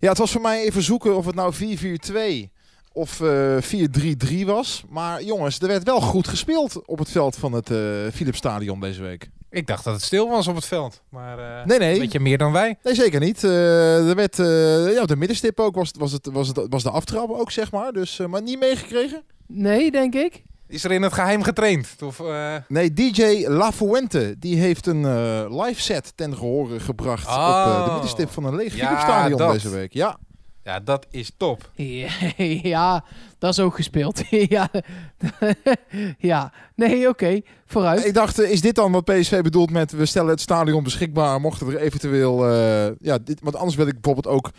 Ja, het was voor mij even zoeken of het nou 4-4-2 of eh 4-3-3 was. Maar jongens, er werd wel goed gespeeld op het veld van het eh Philips Stadion deze week. Ik dacht dat het stil was op het veld. Maar eh Nee, nee. weet je meer dan wij. Nee, zeker niet. Eh, er werd, eh, ja, op de middenstip ook was, was, het, was, het, was de aftrap ook, zeg maar. Dus, eh, maar niet meegekregen? Nee, denk ik. Is er in het geheim getraind? Of, eh, Nee, DJ La Fuente, die heeft een eh, live set ten gehore gebracht op eh, de Oh. middenstip van een leeg Ja, Stadion dat. deze week. Ja. Ja, dat is top. Ja, ja, dat is ook gespeeld. ja. ja, nee, oké. Vooruit. Ik dacht, is dit dan wat PSV bedoelt met we stellen het stadion beschikbaar, mochten er eventueel, eh, ja, dit, want anders wil ik bijvoorbeeld ook,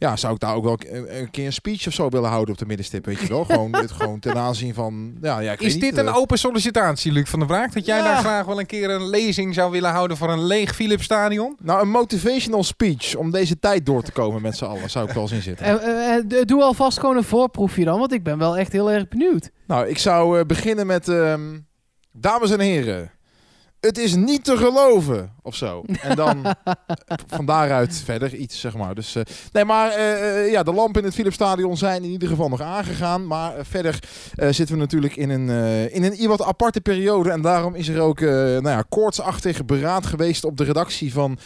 ja, zou ik daar ook wel een, keer een speech of zo willen houden op de middenstip, weet je wel? gewoon, dit, gewoon ten aanzien van, ja, ja ik Is dit niet, een eh, open sollicitatie, Luc van der Braak? Dat jij Ja. daar graag wel een keer een lezing zou willen houden voor een leeg Philips Stadion? Nou, een motivational speech om deze tijd door te komen met z'n allen, zou ik wel zien zitten. Eh, d- doe alvast gewoon een voorproefje dan, want ik ben wel echt heel erg benieuwd. Nou, ik zou beginnen met, ehm, dames en heren, het is niet te geloven, of zo. En dan van daaruit verder iets, zeg maar. Dus, eh, nee, maar eh, eh, ja, de lampen in het Philipsstadion zijn in ieder geval nog aangegaan. Maar verder zitten we natuurlijk in een, in een wat aparte periode. En daarom is er ook nou ja, koortsachtig beraad geweest op de redactie van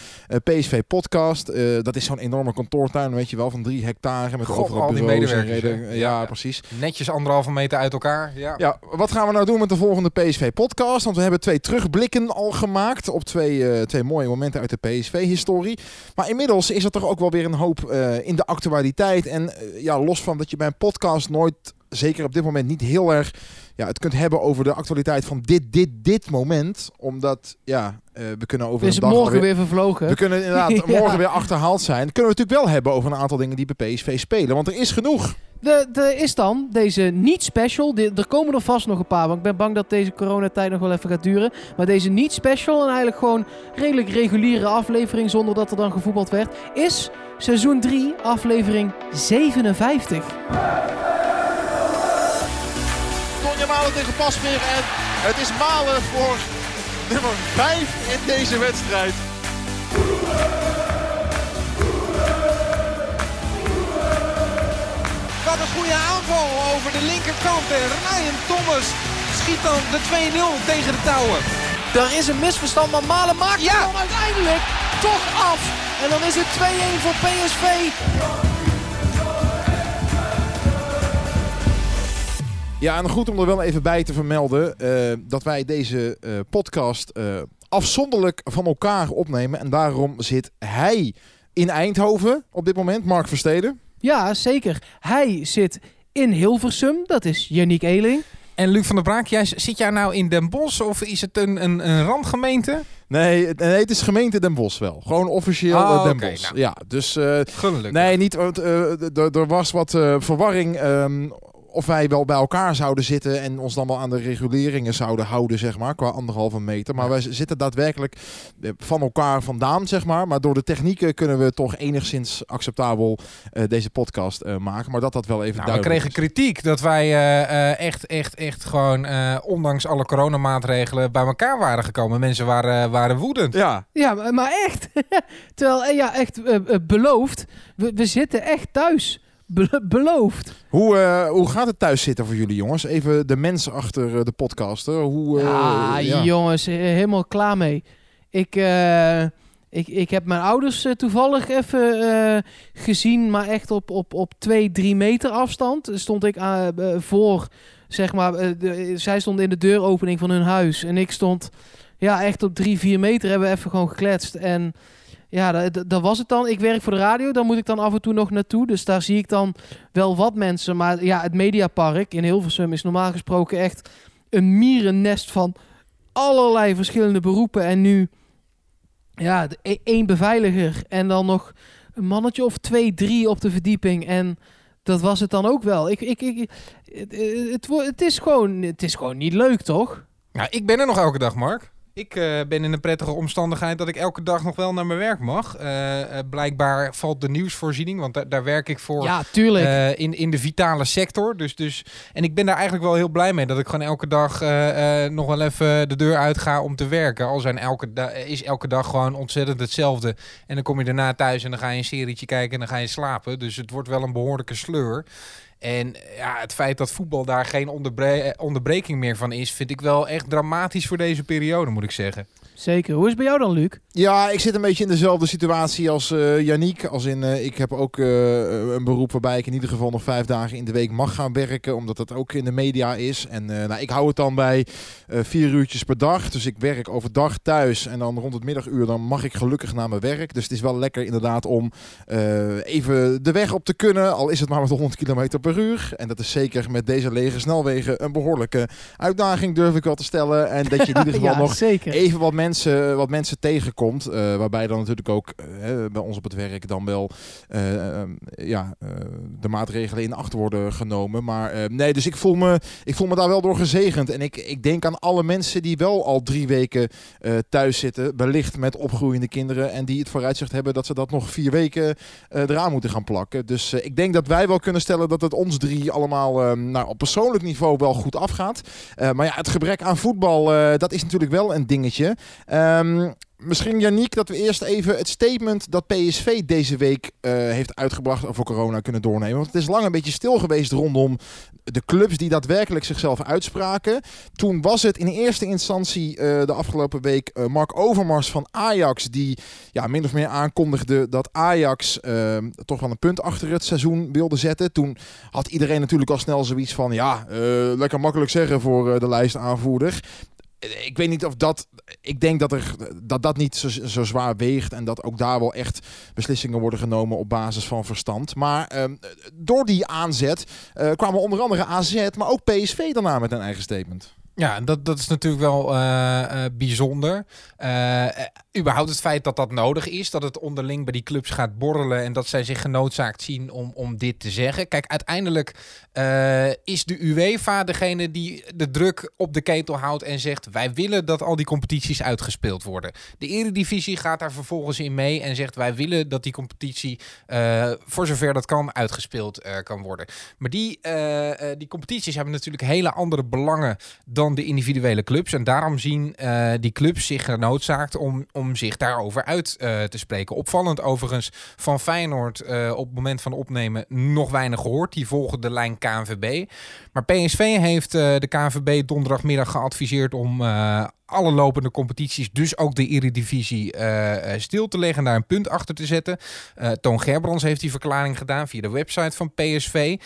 PSV Podcast. Dat is zo'n enorme kantoortuin, weet je wel, van drie hectare. Met God, overal al die en medewerkers? Ja, Ja. precies. Netjes anderhalve meter uit elkaar. Ja. Ja, wat gaan we nou doen met de volgende PSV-podcast? Want we hebben twee terugblikken al gemaakt op twee, eh, twee mooie momenten uit de PSV-historie. Maar inmiddels is er toch ook wel weer een hoop eh, in de actualiteit. En eh, ja, los van dat je bij een podcast nooit, zeker op dit moment, niet heel erg ja, het kunt hebben over de actualiteit van dit, dit, dit moment. Omdat, ja, eh, we kunnen over Is een dag morgen weer vervlogen? we kunnen inderdaad Ja. morgen weer achterhaald zijn. Kunnen we natuurlijk wel hebben over een aantal dingen die bij PSV spelen. Want er is genoeg. De, de is dan deze niet special. De- er komen er vast nog een paar. Want ik ben bang dat deze coronatijd nog wel even gaat duren. Maar deze niet special en eigenlijk gewoon redelijk reguliere aflevering. Zonder dat er dan gevoetbald werd. Is seizoen 3, aflevering 57. Malen tegen Pasveer en het is Malen voor nummer 5 in deze wedstrijd. Wat een goede aanval over de linkerkant. En Ryan Thomas schiet dan de 2-0 tegen de touwen. Er is een misverstand, maar Malen maakt Ja. het dan uiteindelijk toch af. En dan is het 2-1 voor PSV. Ja, en goed om er wel even bij te vermelden eh, dat wij deze eh, podcast eh, afzonderlijk van elkaar opnemen. En daarom zit hij in Eindhoven op dit moment, Mark Versteden. Ja, zeker. Hij zit in Hilversum. Dat is Yannick Eeling. En Luc van der Braak, jij, zit jij nou in Den Bosch of is het een, een, een randgemeente? Nee, het- nee, het is gemeente Den Bosch wel. Gewoon officieel Oh, eh, Den oké, Bosch. nou. Ja, dus eh, Gelukkig. Nee, niet. eh, er was wat eh, verwarring. ehm, of wij wel bij elkaar zouden zitten en ons dan wel aan de reguleringen zouden houden, zeg maar, qua anderhalve meter. Maar wij zitten daadwerkelijk eh, van elkaar vandaan, zeg maar. Maar door de technieken kunnen we toch enigszins acceptabel eh, deze podcast eh, maken. Maar dat dat wel even Nou, we duidelijk kregen is. kritiek dat wij eh, eh, echt, echt, echt gewoon, eh, ondanks alle coronamaatregelen, bij elkaar waren gekomen. Mensen waren, waren woedend. Ja, Ja, maar- echt. Terwijl, ja, echt beloofd. We, we zitten echt thuis. Be- beloofd. hoe, eh, hoe gaat het thuis zitten voor jullie jongens? Even de mens achter eh, de podcaster. Hoe, eh, ah, ja. jongens, helemaal klaar mee. Ik, ik, ik heb mijn ouders toevallig even gezien, maar echt op, op, op twee, drie meter afstand. Stond ik voor, zeg maar, de- zij stond in de deuropening van hun huis. En ik stond, ja, echt op drie, vier meter hebben we even gewoon gekletst. En ja, dat, dat- was het dan. Ik werk voor de radio, daar moet ik dan af en toe nog naartoe. Dus daar zie ik dan wel wat mensen. Maar ja, het Mediapark in Hilversum is normaal gesproken echt een mierennest van allerlei verschillende beroepen. En nu, ja, e- één beveiliger en dan nog een mannetje of twee, drie op de verdieping. En dat was het dan ook wel. Ik, ik, ik, het, het, het, is gewoon, het is gewoon niet leuk, toch? Nou, ik ben er nog elke dag, Mark. Ik eh, ben in een prettige omstandigheid dat ik elke dag nog wel naar mijn werk mag. Eh, eh, blijkbaar valt de nieuwsvoorziening, want da- daar werk ik voor Ja, tuurlijk. in, in de vitale sector. Dus, dus, en ik ben daar eigenlijk wel heel blij mee dat ik gewoon elke dag nog wel even de deur uit ga om te werken. Al zijn elke is elke dag gewoon ontzettend hetzelfde. En dan kom je daarna thuis en dan ga je een serietje kijken en dan ga je slapen. Dus het wordt wel een behoorlijke sleur. En ja, het feit dat voetbal daar geen eh, onderbreking meer van is, vind ik wel echt dramatisch voor deze periode, moet ik zeggen. Zeker. Hoe is het bij jou dan, Luc? Ja, ik zit een beetje in dezelfde situatie als Yannick. Als in, eh, ik heb ook eh, een beroep waarbij ik in ieder geval nog vijf dagen in de week mag gaan werken. Omdat dat ook in de media is. En nou, ik hou het dan bij vier uurtjes per dag. Dus ik werk overdag thuis. En dan rond het middaguur dan mag ik gelukkig naar mijn werk. Dus het is wel lekker inderdaad om even de weg op te kunnen. Al is het maar met 100 km per uur. En dat is zeker met deze lege snelwegen een behoorlijke uitdaging durf ik wel te stellen. En dat je in ieder geval ja, nog zeker. even wat mensen, wat mensen tegenkomt. eh, waarbij dan natuurlijk ook eh, bij ons op het werk dan wel eh, ehm, ja, eh, de maatregelen in acht worden genomen. Maar eh, nee, dus ik voel, me, ik voel me daar wel door gezegend. En ik, ik denk aan alle mensen die wel al drie weken eh, thuis zitten. Wellicht met opgroeiende kinderen. En die het vooruitzicht hebben dat ze dat nog vier weken eh, eraan moeten gaan plakken. Dus eh, ik denk dat wij wel kunnen stellen dat het ons drie allemaal eh, nou, op persoonlijk niveau wel goed afgaat. Eh, maar ja, het gebrek aan voetbal, eh, dat is natuurlijk wel een dingetje. Ehm, misschien, Yannick, dat we eerst even het statement dat PSV deze week eh, heeft uitgebracht over corona kunnen doornemen. Want het is lang een beetje stil geweest rondom de clubs die daadwerkelijk zichzelf uitspraken. Toen was het in eerste instantie eh, de afgelopen week eh, Mark Overmars van Ajax die ja, min of meer aankondigde dat Ajax toch wel een punt achter het seizoen wilde zetten. Toen had iedereen natuurlijk al snel zoiets van ja, lekker makkelijk zeggen voor de lijstaanvoerder. Ik weet niet of dat. Ik denk dat er, dat, dat niet zo, zwaar weegt. En dat ook daar wel echt beslissingen worden genomen op basis van verstand. Maar ehm, door die aanzet eh, kwamen onder andere AZ, maar ook PSV daarna met een eigen statement. Ja, dat, dat is natuurlijk wel eh, eh, bijzonder. Eh, überhaupt het feit dat dat nodig is, dat het onderling bij die clubs gaat borrelen en dat zij zich genoodzaakt zien om, om dit te zeggen. Kijk, uiteindelijk eh, is de UEFA degene die de druk op de ketel houdt en zegt: wij willen dat al die competities uitgespeeld worden. De Eredivisie gaat daar vervolgens in mee en zegt: wij willen dat die competitie eh, voor zover dat kan uitgespeeld eh, kan worden. Maar die, die competities hebben natuurlijk hele andere belangen dan de individuele clubs. En daarom zien die clubs zich genoodzaakt om zich daarover uit eh, te spreken. Opvallend overigens van Feyenoord eh, op het moment van opnemen nog weinig gehoord. Die volgen de lijn KNVB. Maar PSV heeft eh, de KNVB donderdagmiddag geadviseerd om alle lopende competities, dus ook de Eredivisie, eh, eh, stil te leggen en daar een punt achter te zetten. Eh, Toon Gerbrands heeft die verklaring gedaan via de website van PSV.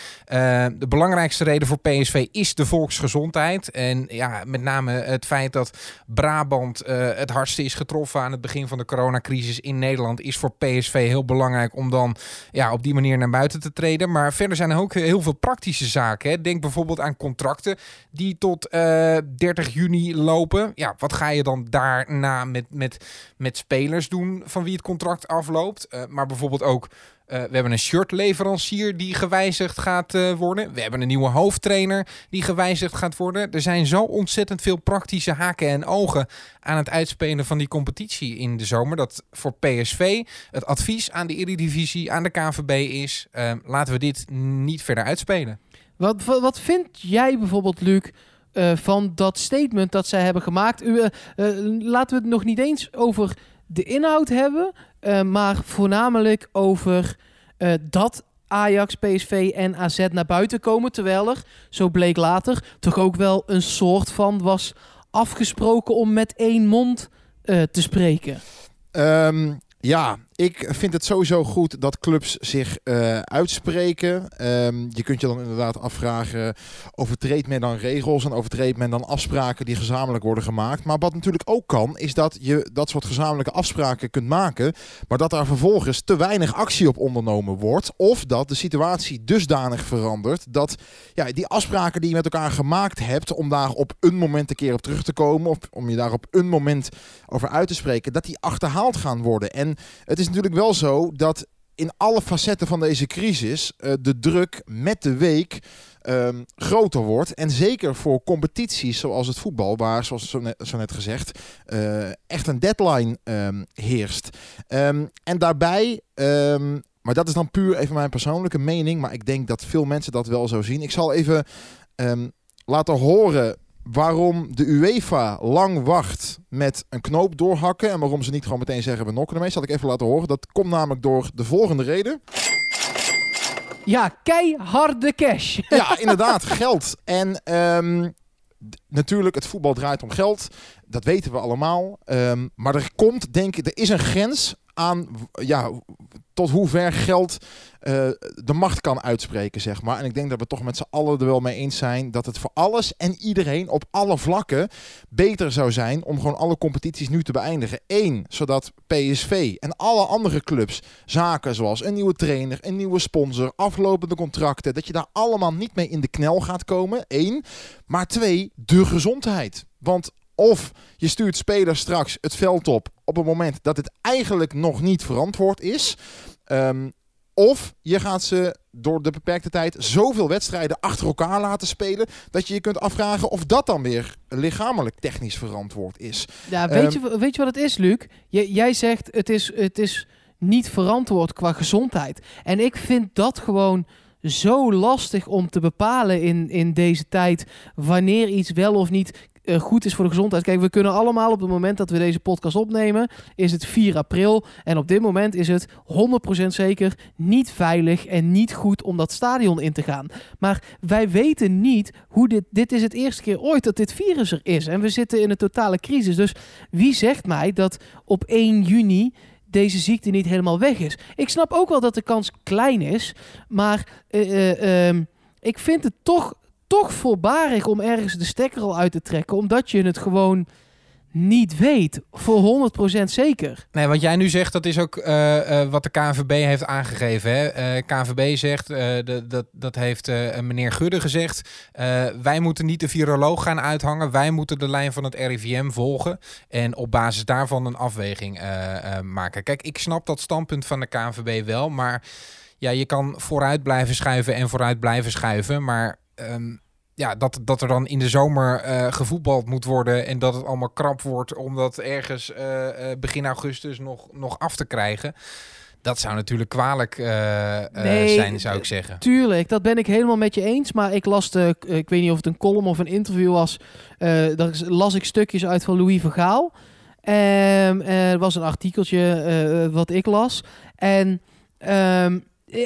De belangrijkste reden voor PSV is de volksgezondheid. En ja, met name het feit dat Brabant het hardste is getroffen aan het begin van de coronacrisis in Nederland, is voor PSV heel belangrijk om dan ja, op die manier naar buiten te treden. Maar verder zijn er ook heel veel praktische zaken. Hè. Denk bijvoorbeeld aan contracten die tot eh, 30 juni lopen. Ja, wat ga je dan daarna met, met, met spelers doen van wie het contract afloopt? Eh, maar bijvoorbeeld ook eh, we hebben een shirtleverancier die gewijzigd gaat eh, worden. We hebben een nieuwe hoofdtrainer die gewijzigd gaat worden. Er zijn zo ontzettend veel praktische haken en ogen aan het uitspelen van die competitie in de zomer. Dat voor PSV het advies aan de Eredivisie, aan de KVB is... laten we dit niet verder uitspelen. Wat, wat, wat vind jij bijvoorbeeld, Luc, eh, van dat statement dat zij hebben gemaakt? U, eh, eh, laten we het nog niet eens over de inhoud hebben, maar voornamelijk over dat Ajax, PSV en AZ naar buiten komen. Terwijl er, zo bleek later, toch ook wel een soort van was afgesproken om met één mond te spreken. Ehm, ja, ik vind het sowieso goed dat clubs zich eh, uitspreken. Ehm, je kunt je dan inderdaad afvragen, overtreedt men dan regels en overtreedt men dan afspraken die gezamenlijk worden gemaakt? Maar wat natuurlijk ook kan, is dat je dat soort gezamenlijke afspraken kunt maken, maar dat daar vervolgens te weinig actie op ondernomen wordt. Of dat de situatie dusdanig verandert dat ja, die afspraken die je met elkaar gemaakt hebt, om daar op een moment een keer op terug te komen, of om je daar op een moment over uit te spreken, dat die achterhaald gaan worden. En het is natuurlijk wel zo dat in alle facetten van deze crisis eh, de druk met de week ehm, groter wordt. En zeker voor competities zoals het voetbal, waar, zoals zo net, gezegd, eh, echt een deadline ehm, heerst. Ehm, en daarbij, maar dat is dan puur even mijn persoonlijke mening, maar ik denk dat veel mensen dat wel zo zien. Ik zal even laten horen waarom de UEFA lang wacht met een knoop doorhakken en waarom ze niet gewoon meteen zeggen we nokken ermee. Zal ik even laten horen. Dat komt namelijk door de volgende reden. Ja, keiharde cash. Ja, inderdaad, geld. En ehm, natuurlijk, het voetbal draait om geld. Dat weten we allemaal. Ehm, maar er komt, denk ik, er is een grens aan ja, tot hoe ver geld eh, de macht kan uitspreken, zeg maar. En ik denk dat we toch met z'n allen er wel mee eens zijn dat het voor alles en iedereen op alle vlakken beter zou zijn om gewoon alle competities nu te beëindigen. Eén, zodat PSV en alle andere clubs zaken zoals een nieuwe trainer, een nieuwe sponsor, aflopende contracten, dat je daar allemaal niet mee in de knel gaat komen. Eén. Maar twee, de gezondheid. Want of je stuurt spelers straks het veld op op het moment dat het eigenlijk nog niet verantwoord is. Ehm, of je gaat ze door de beperkte tijd zoveel wedstrijden achter elkaar laten spelen. dat je je kunt afvragen of dat dan weer lichamelijk technisch verantwoord is. Ja, weet, Ehm, je, weet je wat het is, Luc? J- jij zegt het is, het is niet verantwoord qua gezondheid. En ik vind dat gewoon zo lastig om te bepalen in, in deze tijd wanneer iets wel of niet goed is voor de gezondheid. Kijk, we kunnen allemaal op het moment dat we deze podcast opnemen, is het 4 april. En op dit moment is het 100% zeker niet veilig en niet goed om dat stadion in te gaan. Maar wij weten niet hoe dit. Dit is het eerste keer ooit dat dit virus er is. En we zitten in een totale crisis. Dus wie zegt mij dat op 1 juni deze ziekte niet helemaal weg is? Ik snap ook wel dat de kans klein is. Maar eh, eh, ehm, ik vind het toch, toch voorbarig om ergens de stekker al uit te trekken. Omdat je het gewoon niet weet. Voor 100% zeker. Nee, wat jij nu zegt, dat is ook eh, eh, wat de KNVB heeft aangegeven. Hè? Eh, KNVB zegt, dat, dat heeft meneer Gudde gezegd. wij moeten niet de viroloog gaan uithangen. Wij moeten de lijn van het RIVM volgen. En op basis daarvan een afweging maken. Kijk, ik snap dat standpunt van de KNVB wel. Maar ja, je kan vooruit blijven schuiven en vooruit blijven schuiven. Maar... ehm, ja, dat, dat er dan in de zomer eh, gevoetbald moet worden en dat het allemaal krap wordt om dat ergens eh, eh, begin augustus nog, nog af te krijgen. Dat zou natuurlijk kwalijk Nee, zijn, zou ik zeggen. Tuurlijk, dat ben ik helemaal met je eens. Maar ik las de, ik weet niet of het een column of een interview was. daar las ik stukjes uit van Louis van Gaal. Ehm, er was een artikeltje wat ik las. En ehm,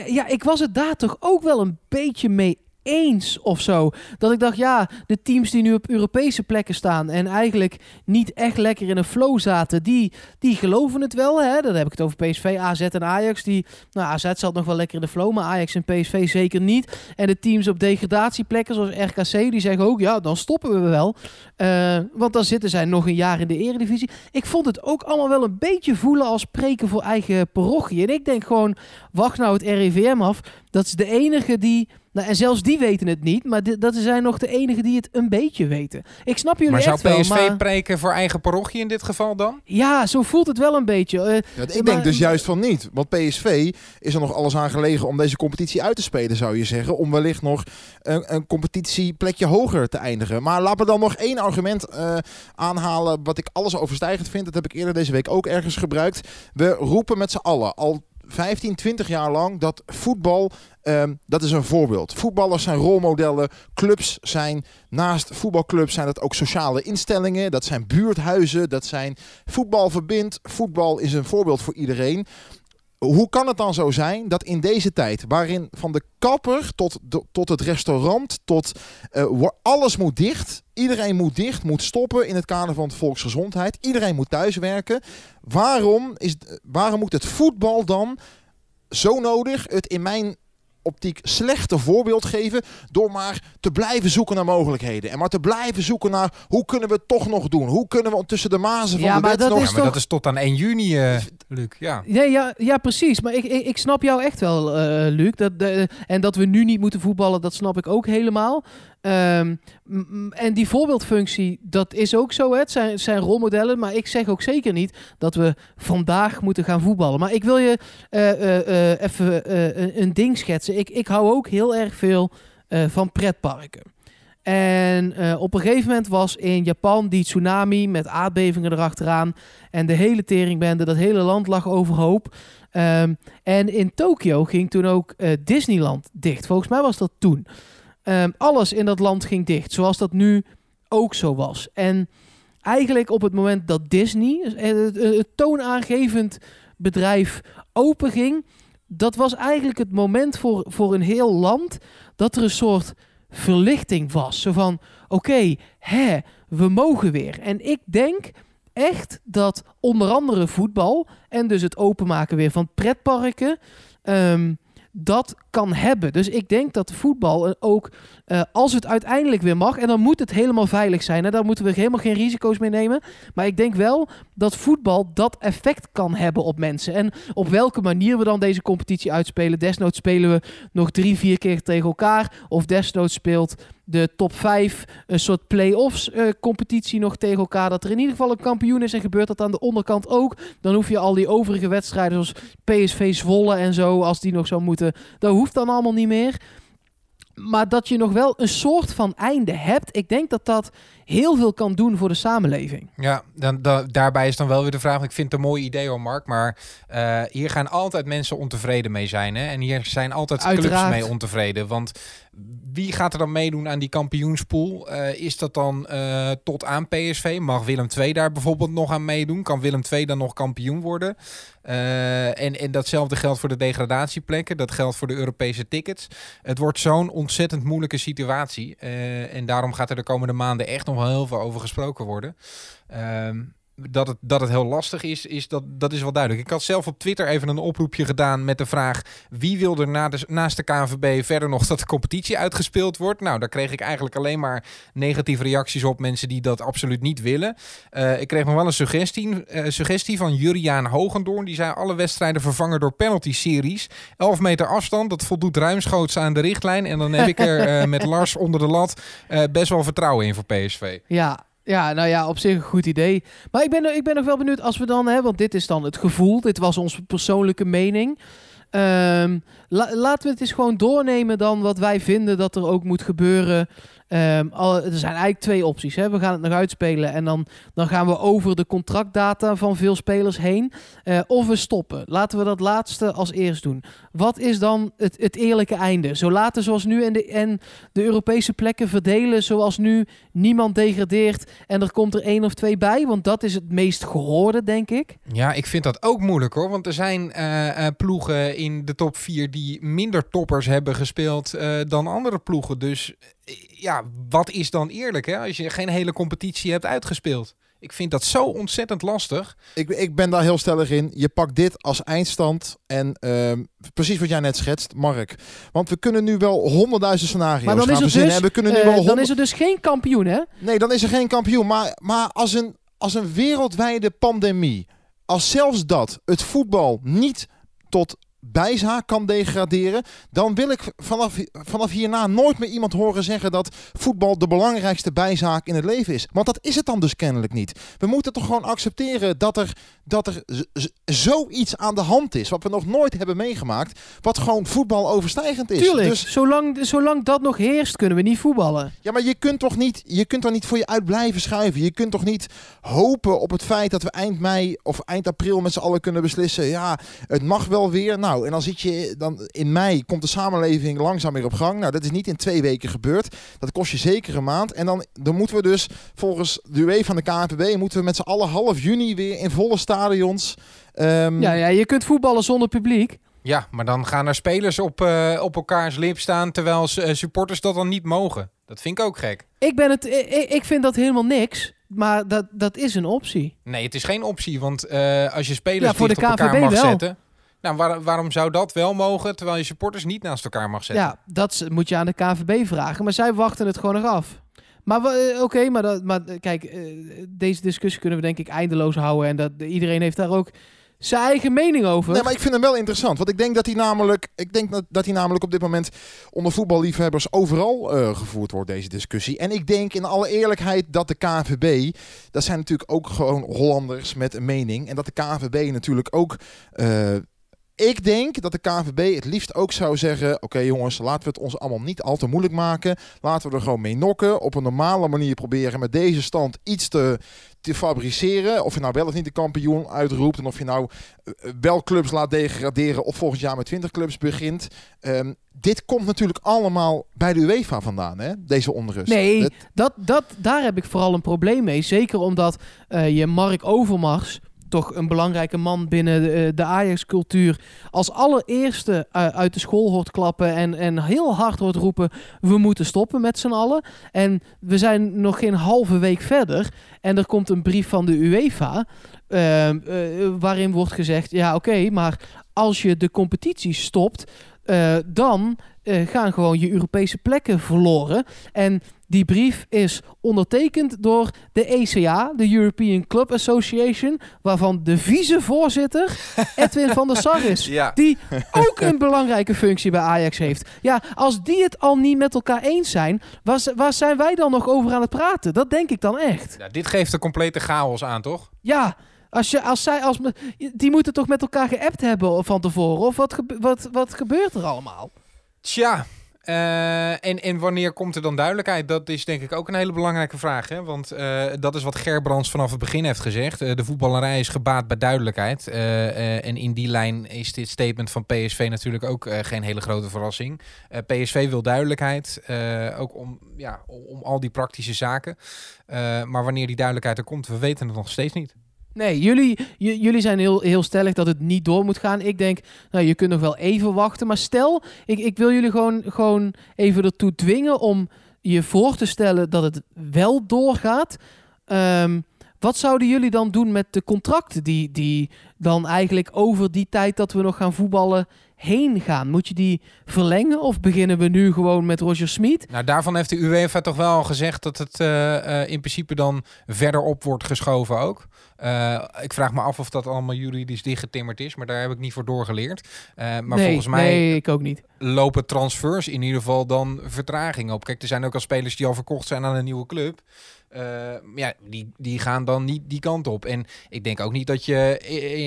ja, ik was het daar toch ook wel een beetje mee eens of zo. Dat ik dacht, ja, de teams die nu op Europese plekken staan en eigenlijk niet echt lekker in een flow zaten, die, die geloven het wel. Hè? Dan heb ik het over PSV, AZ en Ajax. Die, nou, AZ zat nog wel lekker in de flow, maar Ajax en PSV zeker niet. En de teams op degradatieplekken zoals RKC, die zeggen ook, ja, dan stoppen we wel. Eh, want dan zitten zij nog een jaar in de eredivisie. Ik vond het ook allemaal wel een beetje voelen als spreken voor eigen parochie. En ik denk gewoon, wacht nou het RIVM af. Dat is de enige die... Nou, en zelfs die weten het niet, maar dat zijn nog de enigen die het een beetje weten. Ik snap jullie Maar zou echt wel, PSV maar preken voor eigen parochie in dit geval dan? ja, zo voelt het wel een beetje. Eh, Ja, ik Maar- denk dus juist van niet. Want PSV is er nog alles aan gelegen om deze competitie uit te spelen, zou je zeggen. Om wellicht nog een, een competitieplekje hoger te eindigen. Maar laten we dan nog één argument eh, aanhalen wat ik alles overstijgend vind. Dat heb ik eerder deze week ook ergens gebruikt. We roepen met z'n allen al 15, 20 jaar lang dat voetbal, ehm, dat is een voorbeeld. Voetballers zijn rolmodellen, clubs zijn, naast voetbalclubs zijn dat ook sociale instellingen. Dat zijn buurthuizen, dat zijn voetbal verbindt. Voetbal is een voorbeeld voor iedereen. Hoe kan het dan zo zijn dat in deze tijd, waarin van de kapper tot, tot het restaurant, tot eh, alles moet dicht, iedereen moet dicht, moet stoppen in het kader van de volksgezondheid, iedereen moet thuiswerken, waarom, is, waarom moet het voetbal dan zo nodig het in mijn optiek slechte voorbeeld geven door maar te blijven zoeken naar mogelijkheden en maar te blijven zoeken naar hoe kunnen we het toch nog doen, hoe kunnen we tussen de mazen van Ja, de maar wet dat nog is ja, maar toch- dat is tot aan 1 juni, eh Luc. Ja. Nee, ja, ja, precies. Maar ik, ik, ik snap jou echt wel, eh Luc. Dat, de, en dat we nu niet moeten voetballen, dat snap ik ook helemaal. Ehm, en die voorbeeldfunctie, dat is ook zo. Hè? Het, zijn, zijn rolmodellen. Maar ik zeg ook zeker niet dat we vandaag moeten gaan voetballen. Maar ik wil je eh, eh, eh, even een, ding schetsen. Ik, ik hou ook heel erg veel van pretparken. En op een gegeven moment was in Japan die tsunami met aardbevingen erachteraan. En de hele teringbende, dat hele land lag overhoop. Ehm, en in Tokio ging toen ook Disneyland dicht. Volgens mij was dat toen. Ehm, alles in dat land ging dicht, zoals dat nu ook zo was. En eigenlijk op het moment dat Disney, eh, het, toonaangevend bedrijf, open ging, dat was eigenlijk het moment voor, voor een heel land dat er een soort verlichting was. Zo van, oké, hè, we mogen weer. En ik denk echt dat onder andere voetbal en dus het openmaken weer van pretparken ehm, dat kan hebben. Dus ik denk dat voetbal eh, ook, eh, als het uiteindelijk weer mag, en dan moet het helemaal veilig zijn, hè, daar moeten we helemaal geen risico's mee nemen. Maar ik denk wel dat voetbal dat effect kan hebben op mensen. En op welke manier we dan deze competitie uitspelen. Desnoods spelen we nog drie, vier keer tegen elkaar. Of desnoods speelt de top 5 een soort play-offs eh, nog tegen elkaar. Dat er in ieder geval een kampioen is en gebeurt dat aan de onderkant ook. Dan hoef je al die overige wedstrijden zoals PSV Zwolle en zo, als die nog zou moeten, dat hoeft dan allemaal niet meer. Maar dat je nog wel een soort van einde hebt. Ik denk dat dat heel veel kan doen voor de samenleving. Ja, dan, da- daarbij is dan wel weer de vraag. Ik vind het een mooi idee hoor, Mark. Maar eh, hier gaan altijd mensen ontevreden mee zijn. Hè? En hier zijn altijd clubs Uiteraard. mee ontevreden. Want wie gaat er dan meedoen aan die kampioenspool? Eh, is dat dan eh, tot aan PSV? Mag Willem II daar bijvoorbeeld nog aan meedoen? Kan Willem II dan nog kampioen worden? En, en datzelfde geldt voor de degradatieplekken. Dat geldt voor de Europese tickets. Het wordt zo'n ontzettend moeilijke situatie. En daarom gaat er de komende maanden echt nog wel heel veel over gesproken worden. Ehm, dat het, dat het heel lastig is, is dat, dat is wel duidelijk. Ik had zelf op Twitter even een oproepje gedaan met de vraag... wie wil er na de, naast de KNVB verder nog dat de competitie uitgespeeld wordt? Nou, daar kreeg ik eigenlijk alleen maar negatieve reacties op. Mensen die dat absoluut niet willen. Eh, ik kreeg nog wel een suggestie, eh, suggestie van Juriaan Hogendoorn. Die zei alle wedstrijden vervangen door penalty-series. 11 meter afstand, dat voldoet ruimschoots aan de richtlijn. En dan heb ik er eh, met Lars onder de lat best wel vertrouwen in voor PSV. Ja, ja, nou ja, op zich een goed idee. Maar ik ben, ik ben nog wel benieuwd als we dan, hè, want dit is dan het gevoel, dit was onze persoonlijke mening. La- laten we het eens gewoon doornemen dan wat wij vinden dat er ook moet gebeuren. Ehm, er zijn eigenlijk twee opties. Hè. We gaan het nog uitspelen en dan, dan gaan we over de contractdata van veel spelers heen. Eh, of we stoppen. Laten we dat laatste als eerst doen. Wat is dan het, het eerlijke einde? Zo laten zoals nu en de, en de Europese plekken verdelen zoals nu. Niemand degradeert en er komt er één of twee bij. Want dat is het meest gehoorde, denk ik. Ja, ik vind dat ook moeilijk hoor. Want er zijn eh, ploegen in de top 4 die minder toppers hebben gespeeld dan andere ploegen. Dus ja, wat is dan eerlijk hè? als je geen hele competitie hebt uitgespeeld? Ik vind dat zo ontzettend lastig. Ik, ik ben daar heel stellig in. Je pakt dit als eindstand. En ehm, precies wat jij net schetst, Mark. Want we kunnen nu wel honderdduizend scenario's Maar dan gaan is, er verzinnen. dus, en we kunnen nu wel dan is er dus geen kampioen, hè? Nee, dan is er geen kampioen. Maar, maar als, een, als een wereldwijde pandemie, als zelfs dat het voetbal niet tot bijzaak kan degraderen, dan wil ik vanaf, vanaf hierna nooit meer iemand horen zeggen dat voetbal de belangrijkste bijzaak in het leven is. Want dat is het dan dus kennelijk niet. We moeten toch gewoon accepteren dat er, dat er zoiets aan de hand is, wat we nog nooit hebben meegemaakt, wat gewoon voetbal overstijgend is. Tuurlijk. Dus Zolang, zolang dat nog heerst, kunnen we niet voetballen. ja, maar je kunt toch niet, je kunt toch niet voor je uit blijven schuiven. Je kunt toch niet hopen op het feit dat we eind mei of eind april met z'n allen kunnen beslissen. Ja, het mag wel weer. Nou, en dan zit je dan in mei komt de samenleving langzaam weer op gang. Nou, dat is niet in twee weken gebeurd. Dat kost je zeker een maand. En dan, dan moeten we dus volgens de UEFA van de KNVB moeten we met z'n allen half juni weer in volle stadions. ehm, Ja, ja, je kunt voetballen zonder publiek. Ja, maar dan gaan er spelers op, eh, op elkaars lip staan terwijl eh, supporters dat dan niet mogen. Dat vind ik ook gek. Ik, ben het, ik, ik vind dat helemaal niks. Maar dat, dat is een optie. Nee, het is geen optie, want eh, als je spelers Ja, voor de op elkaar mag wel. zetten... Nou, waar- waarom zou dat wel mogen, terwijl je supporters niet naast elkaar mag zetten? Ja, dat moet je aan de KVB vragen. Maar zij wachten het gewoon nog af. Maar eh, oké, maar, maar eh, kijk, eh, deze discussie kunnen we denk ik eindeloos houden. En dat, iedereen heeft daar ook zijn eigen mening over. Nee, maar ik vind hem wel interessant. Want ik denk dat hij namelijk, ik denk dat, dat hij namelijk op dit moment onder voetballiefhebbers overal gevoerd wordt, deze discussie. En ik denk in alle eerlijkheid dat de KNVB, dat zijn natuurlijk ook gewoon Hollanders met een mening. En dat de KNVB natuurlijk ook. Ik denk dat de KNVB het liefst ook zou zeggen: Oké jongens, laten we het ons allemaal niet al te moeilijk maken. Laten we er gewoon mee nokken. Op een normale manier proberen met deze stand iets te, te fabriceren. Of je nou wel of niet de kampioen uitroept. En of je nou eh, wel clubs laat degraderen. Of volgend jaar met 20 clubs begint. Ehm, dit komt natuurlijk allemaal bij de UEFA vandaan, hè? deze onrust. Nee, dat, dat, daar heb ik vooral een probleem mee. Zeker omdat eh, je Mark Overmars, toch een belangrijke man binnen de, eh, de Ajax-cultuur, als allereerste eh, uit de school hoort klappen en, en heel hard hoort roepen: we moeten stoppen met z'n allen. En we zijn nog geen halve week verder en er komt een brief van de UEFA. eh, eh, waarin wordt gezegd: ja, oké, maar als je de competitie stopt, dan gaan gewoon je Europese plekken verloren. En die brief is ondertekend door de ECA, de European Club Association, waarvan de vicevoorzitter Edwin van der Sar is. Ja. Die ook een belangrijke functie bij Ajax heeft. Ja, als die het al niet met elkaar eens zijn, waar, zijn wij dan nog over aan het praten? Dat denk ik dan echt. Ja, dit geeft de complete chaos aan, toch? Ja, als je, als zij, als me, die moeten toch met elkaar geappt hebben van tevoren? Of wat, wat, wat gebeurt er allemaal? Tja. Eh, en, en wanneer komt er dan duidelijkheid? Dat is denk ik ook een hele belangrijke vraag. Hè? Want eh, dat is wat Gerbrands vanaf het begin heeft gezegd. Eh, de voetballerij is gebaat bij duidelijkheid. En in die lijn is dit statement van PSV natuurlijk ook geen hele grote verrassing. PSV wil duidelijkheid, ook om, ja, om, al die praktische zaken. Maar wanneer die duidelijkheid er komt, we weten het nog steeds niet. Nee, jullie, jullie zijn heel, heel stellig dat het niet door moet gaan. Ik denk, nou, je kunt nog wel even wachten. Maar stel, ik, ik wil jullie gewoon, gewoon even ertoe dwingen om je voor te stellen dat het wel doorgaat. Ehm, wat zouden jullie dan doen met de contracten die, die dan eigenlijk over die tijd dat we nog gaan voetballen heen gaan? Moet je die verlengen of beginnen we nu gewoon met Roger Smit? Nou, daarvan heeft de UEFA toch wel gezegd dat het eh, eh, in principe dan verderop wordt geschoven ook. Eh, ik vraag me af of dat allemaal juridisch dichtgetimmerd is, maar daar heb ik niet voor doorgeleerd. Maar nee, volgens mij nee, ik ook niet. Lopen transfers in ieder geval dan vertraging op. Kijk, er zijn ook al spelers die al verkocht zijn aan een nieuwe club. Eh, ja, die, die gaan dan niet die kant op. En ik denk ook niet dat je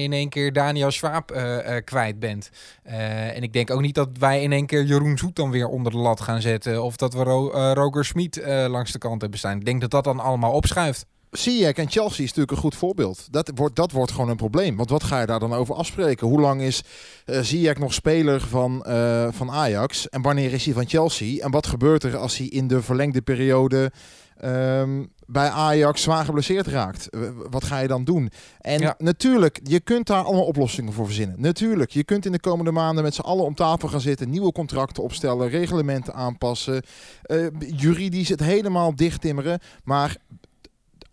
in één keer Daniel Schwab eh, eh, kwijt bent. En ik denk ook niet dat wij in één keer Jeroen Zoet dan weer onder de lat gaan zetten. Of dat we Ro Roger Smit langs de kant hebben staan. Ik denk dat dat dan allemaal opschuift. Ziyech en Chelsea is natuurlijk een goed voorbeeld. Dat wordt, dat wordt gewoon een probleem. Want wat ga je daar dan over afspreken? Hoe lang is eh Ziyech nog speler van, eh, van Ajax? En wanneer is hij van Chelsea? En wat gebeurt er als hij in de verlengde periode ehm, bij Ajax zwaar geblesseerd raakt? Wat ga je dan doen? En Ja. natuurlijk, je kunt daar allemaal oplossingen voor verzinnen. Natuurlijk, je kunt in de komende maanden met z'n allen om tafel gaan zitten, nieuwe contracten opstellen, reglementen aanpassen, eh, juridisch het helemaal dichttimmeren. Maar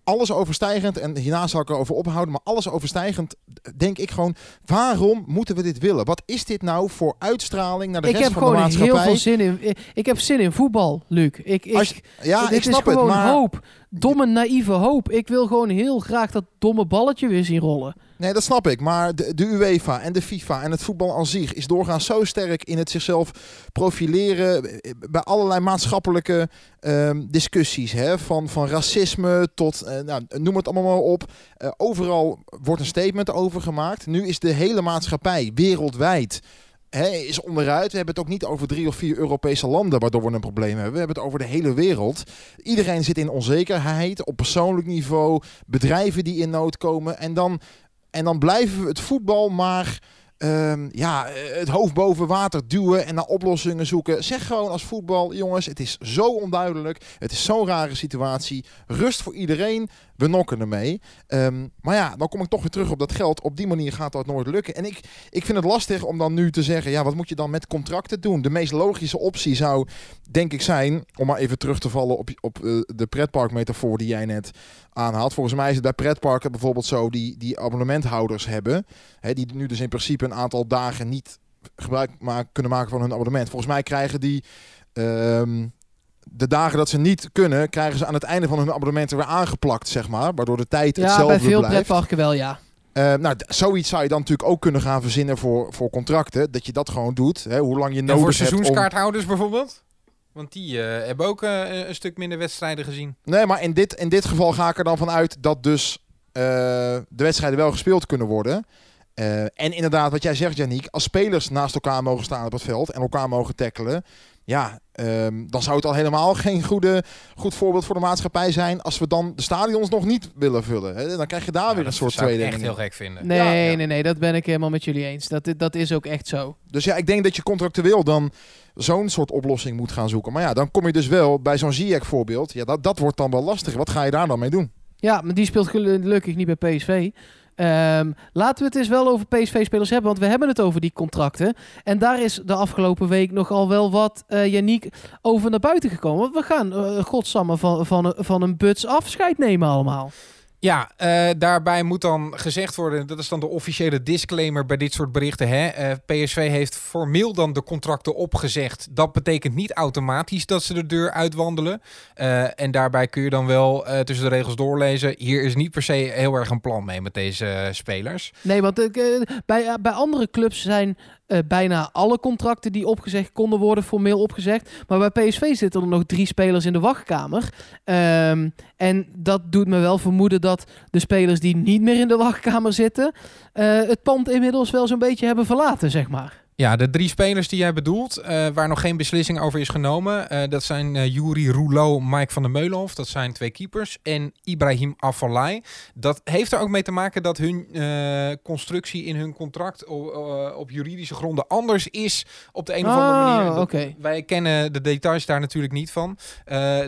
alles overstijgend, en hierna zal ik erover ophouden, maar alles overstijgend, denk ik gewoon, waarom moeten we dit willen? Wat is dit nou voor uitstraling naar de ik rest heb van de gewoon heel maatschappij? veel zin in. Ik, ik heb zin in voetbal, Luc. Ik, ik, je- ja, dit ik snap is gewoon het, maar hoop. Domme, naïeve hoop. Ik wil gewoon heel graag dat domme balletje weer zien rollen. nee, dat snap ik. Maar de, UEFA en de FIFA en het voetbal aan zich is doorgaans zo sterk in het zichzelf profileren eh, bij allerlei maatschappelijke ehm, discussies, hè? Van, van racisme tot, eh, nou, noem het allemaal maar op. Eh, overal wordt een statement over gemaakt. Nu is de hele maatschappij wereldwijd is onderuit. We hebben het ook niet over drie of vier Europese landen waardoor we een probleem hebben. We hebben het over de hele wereld. Iedereen zit in onzekerheid op persoonlijk niveau. Bedrijven die in nood komen. En dan, en dan blijven we het voetbal maar ehm, ja, het hoofd boven water duwen en naar oplossingen zoeken. Zeg gewoon als voetbal, jongens, het is zo onduidelijk. Het is zo'n rare situatie. Rust voor iedereen. We nokken ermee. Ehm, maar ja, dan kom ik toch weer terug op dat geld. Op die manier gaat dat nooit lukken. En ik, ik vind het lastig om dan nu te zeggen, ja, wat moet je dan met contracten doen? De meest logische optie zou, denk ik, zijn, om maar even terug te vallen op, op eh, de pretparkmetafoor die jij net aanhaalt. Volgens mij is het bij pretparken bijvoorbeeld zo, die, die abonnementhouders hebben, hè, die nu dus in principe een aantal dagen niet gebruik ma- kunnen maken van hun abonnement. Volgens mij krijgen die... ehm, de dagen dat ze niet kunnen, krijgen ze aan het einde van hun abonnement er weer aangeplakt, zeg maar. Waardoor de tijd Ja, hetzelfde bij veel blijft. pretparken wel, ja. Eh, nou, zoiets zou je dan natuurlijk ook kunnen gaan verzinnen voor, voor contracten. Dat je dat gewoon doet. Hè, hoe lang je nodig voor hebt om... seizoenskaarthouders bijvoorbeeld? Want die eh, hebben ook eh, een stuk minder wedstrijden gezien. Nee, maar in dit, in dit geval ga ik er dan vanuit dat dus eh, de wedstrijden wel gespeeld kunnen worden. Eh, en inderdaad, wat jij zegt, Janiek, als spelers naast elkaar mogen staan op het veld en elkaar mogen tackelen, ja, ehm, dan zou het al helemaal geen goede, goed voorbeeld voor de maatschappij zijn als we dan de stadions nog niet willen vullen. Hè? Dan krijg je daar weer een dat soort zou ik echt heel gek vinden. Nee, Ja, ja. nee, nee, dat ben ik helemaal met jullie eens. Dat, dat is ook echt zo. Dus ja, ik denk dat je contractueel dan zo'n soort oplossing moet gaan zoeken. Maar ja, dan kom je dus wel bij zo'n Ziyech voorbeeld. Ja, dat, dat wordt dan wel lastig. Wat ga je daar dan mee doen? Ja, maar die speelt gelukkig niet bij PSV. Ehm, laten we het eens wel over PSV-spelers hebben, want we hebben het over die contracten. En daar is de afgelopen week nogal wel wat, Yannick, over naar buiten gekomen. Want we gaan, eh godsamme, van, van, van een buts afscheid nemen allemaal. Ja, eh, daarbij moet dan gezegd worden, dat is dan de officiële disclaimer bij dit soort berichten. Hè? Eh, PSV heeft formeel dan de contracten opgezegd. Dat betekent niet automatisch dat ze de deur uitwandelen. Eh, en daarbij kun je dan wel tussen de regels doorlezen. Hier is niet per se heel erg een plan mee met deze spelers. Nee, want bij, bij andere clubs zijn eh, bijna alle contracten die opgezegd konden worden formeel opgezegd. Maar bij PSV zitten er nog drie spelers in de wachtkamer. Ehm, en dat doet me wel vermoeden dat de spelers die niet meer in de wachtkamer zitten... eh, het pand inmiddels wel zo'n beetje hebben verlaten, zeg maar. Ja, de drie spelers die jij bedoelt, eh, waar nog geen beslissing over is genomen, eh, dat zijn eh Juri Rouleau, Mike van der Meulenhof, dat zijn twee keepers, en Ibrahim Afellay. Dat heeft er ook mee te maken dat hun constructie in hun contract o- eh, op juridische gronden anders is op de een of andere Ah, manier. Wij kennen de details daar natuurlijk niet van.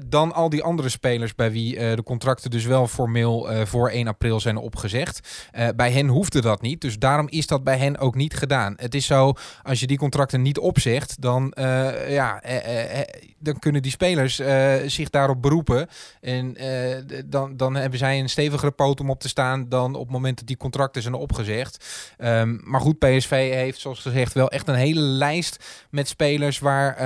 dan al die andere spelers bij wie de contracten dus wel formeel voor 1 april zijn opgezegd. Bij hen hoefde dat niet, dus daarom is dat bij hen ook niet gedaan. Het is zo, als je die contracten niet opzegt, dan, eh, ja, eh, eh, eh, dan kunnen die spelers zich daarop beroepen. En dan, dan hebben zij een stevigere poot om op te staan dan op het moment dat die contracten zijn opgezegd. Ehm, maar goed, PSV heeft zoals gezegd wel echt een hele lijst met spelers waar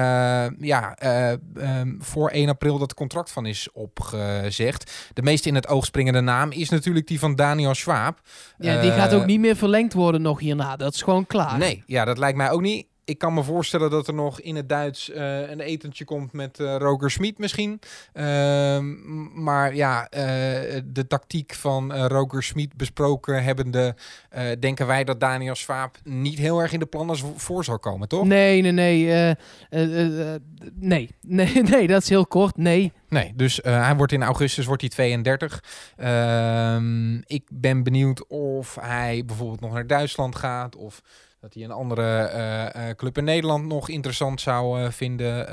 ja, eh, ehm, voor 1 april dat contract van is opgezegd. De meest in het oog springende naam is natuurlijk die van Daniel Schwab. Ja, die gaat ook niet meer verlengd worden nog hierna. Dat is gewoon klaar. Nee, ja, dat lijkt mij ook niet. Ik kan me voorstellen dat er nog in het Duits eh, een etentje komt met eh Roger Smit misschien. Ehm, maar ja, eh, de tactiek van Roger Smit besproken hebbende... denken wij dat Daniel Swaap niet heel erg in de plannen voor zal komen, toch? Nee, nee, nee. nee. nee. Nee, dat is heel kort. Nee. Nee, dus hij wordt in augustus wordt hij 32. Ehm, ik ben benieuwd of hij bijvoorbeeld nog naar Duitsland gaat of dat hij een andere eh, eh, club in Nederland nog interessant zou eh, vinden.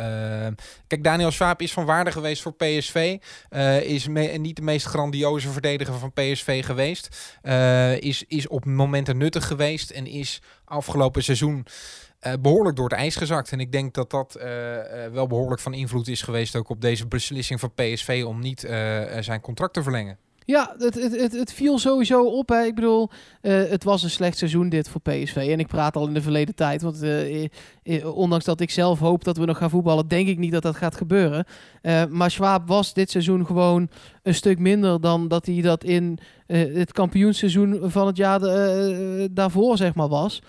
Kijk, Daniel Swaap is van waarde geweest voor PSV. is niet de meest grandioze verdediger van PSV geweest. Is, is op momenten nuttig geweest en is afgelopen seizoen eh, behoorlijk door het ijs gezakt. En ik denk dat dat wel behoorlijk van invloed is geweest ook op deze beslissing van PSV om niet zijn contract te verlengen. Ja, het, het, het, het viel sowieso op. Hè. Ik bedoel, eh, het was een slecht seizoen dit voor PSV. En ik praat al in de verleden tijd. Want eh, eh, eh, ondanks dat ik zelf hoop dat we nog gaan voetballen, denk ik niet dat dat gaat gebeuren. Maar Schwab was dit seizoen gewoon een stuk minder dan dat hij dat in het kampioensseizoen van het jaar daarvoor zeg maar was.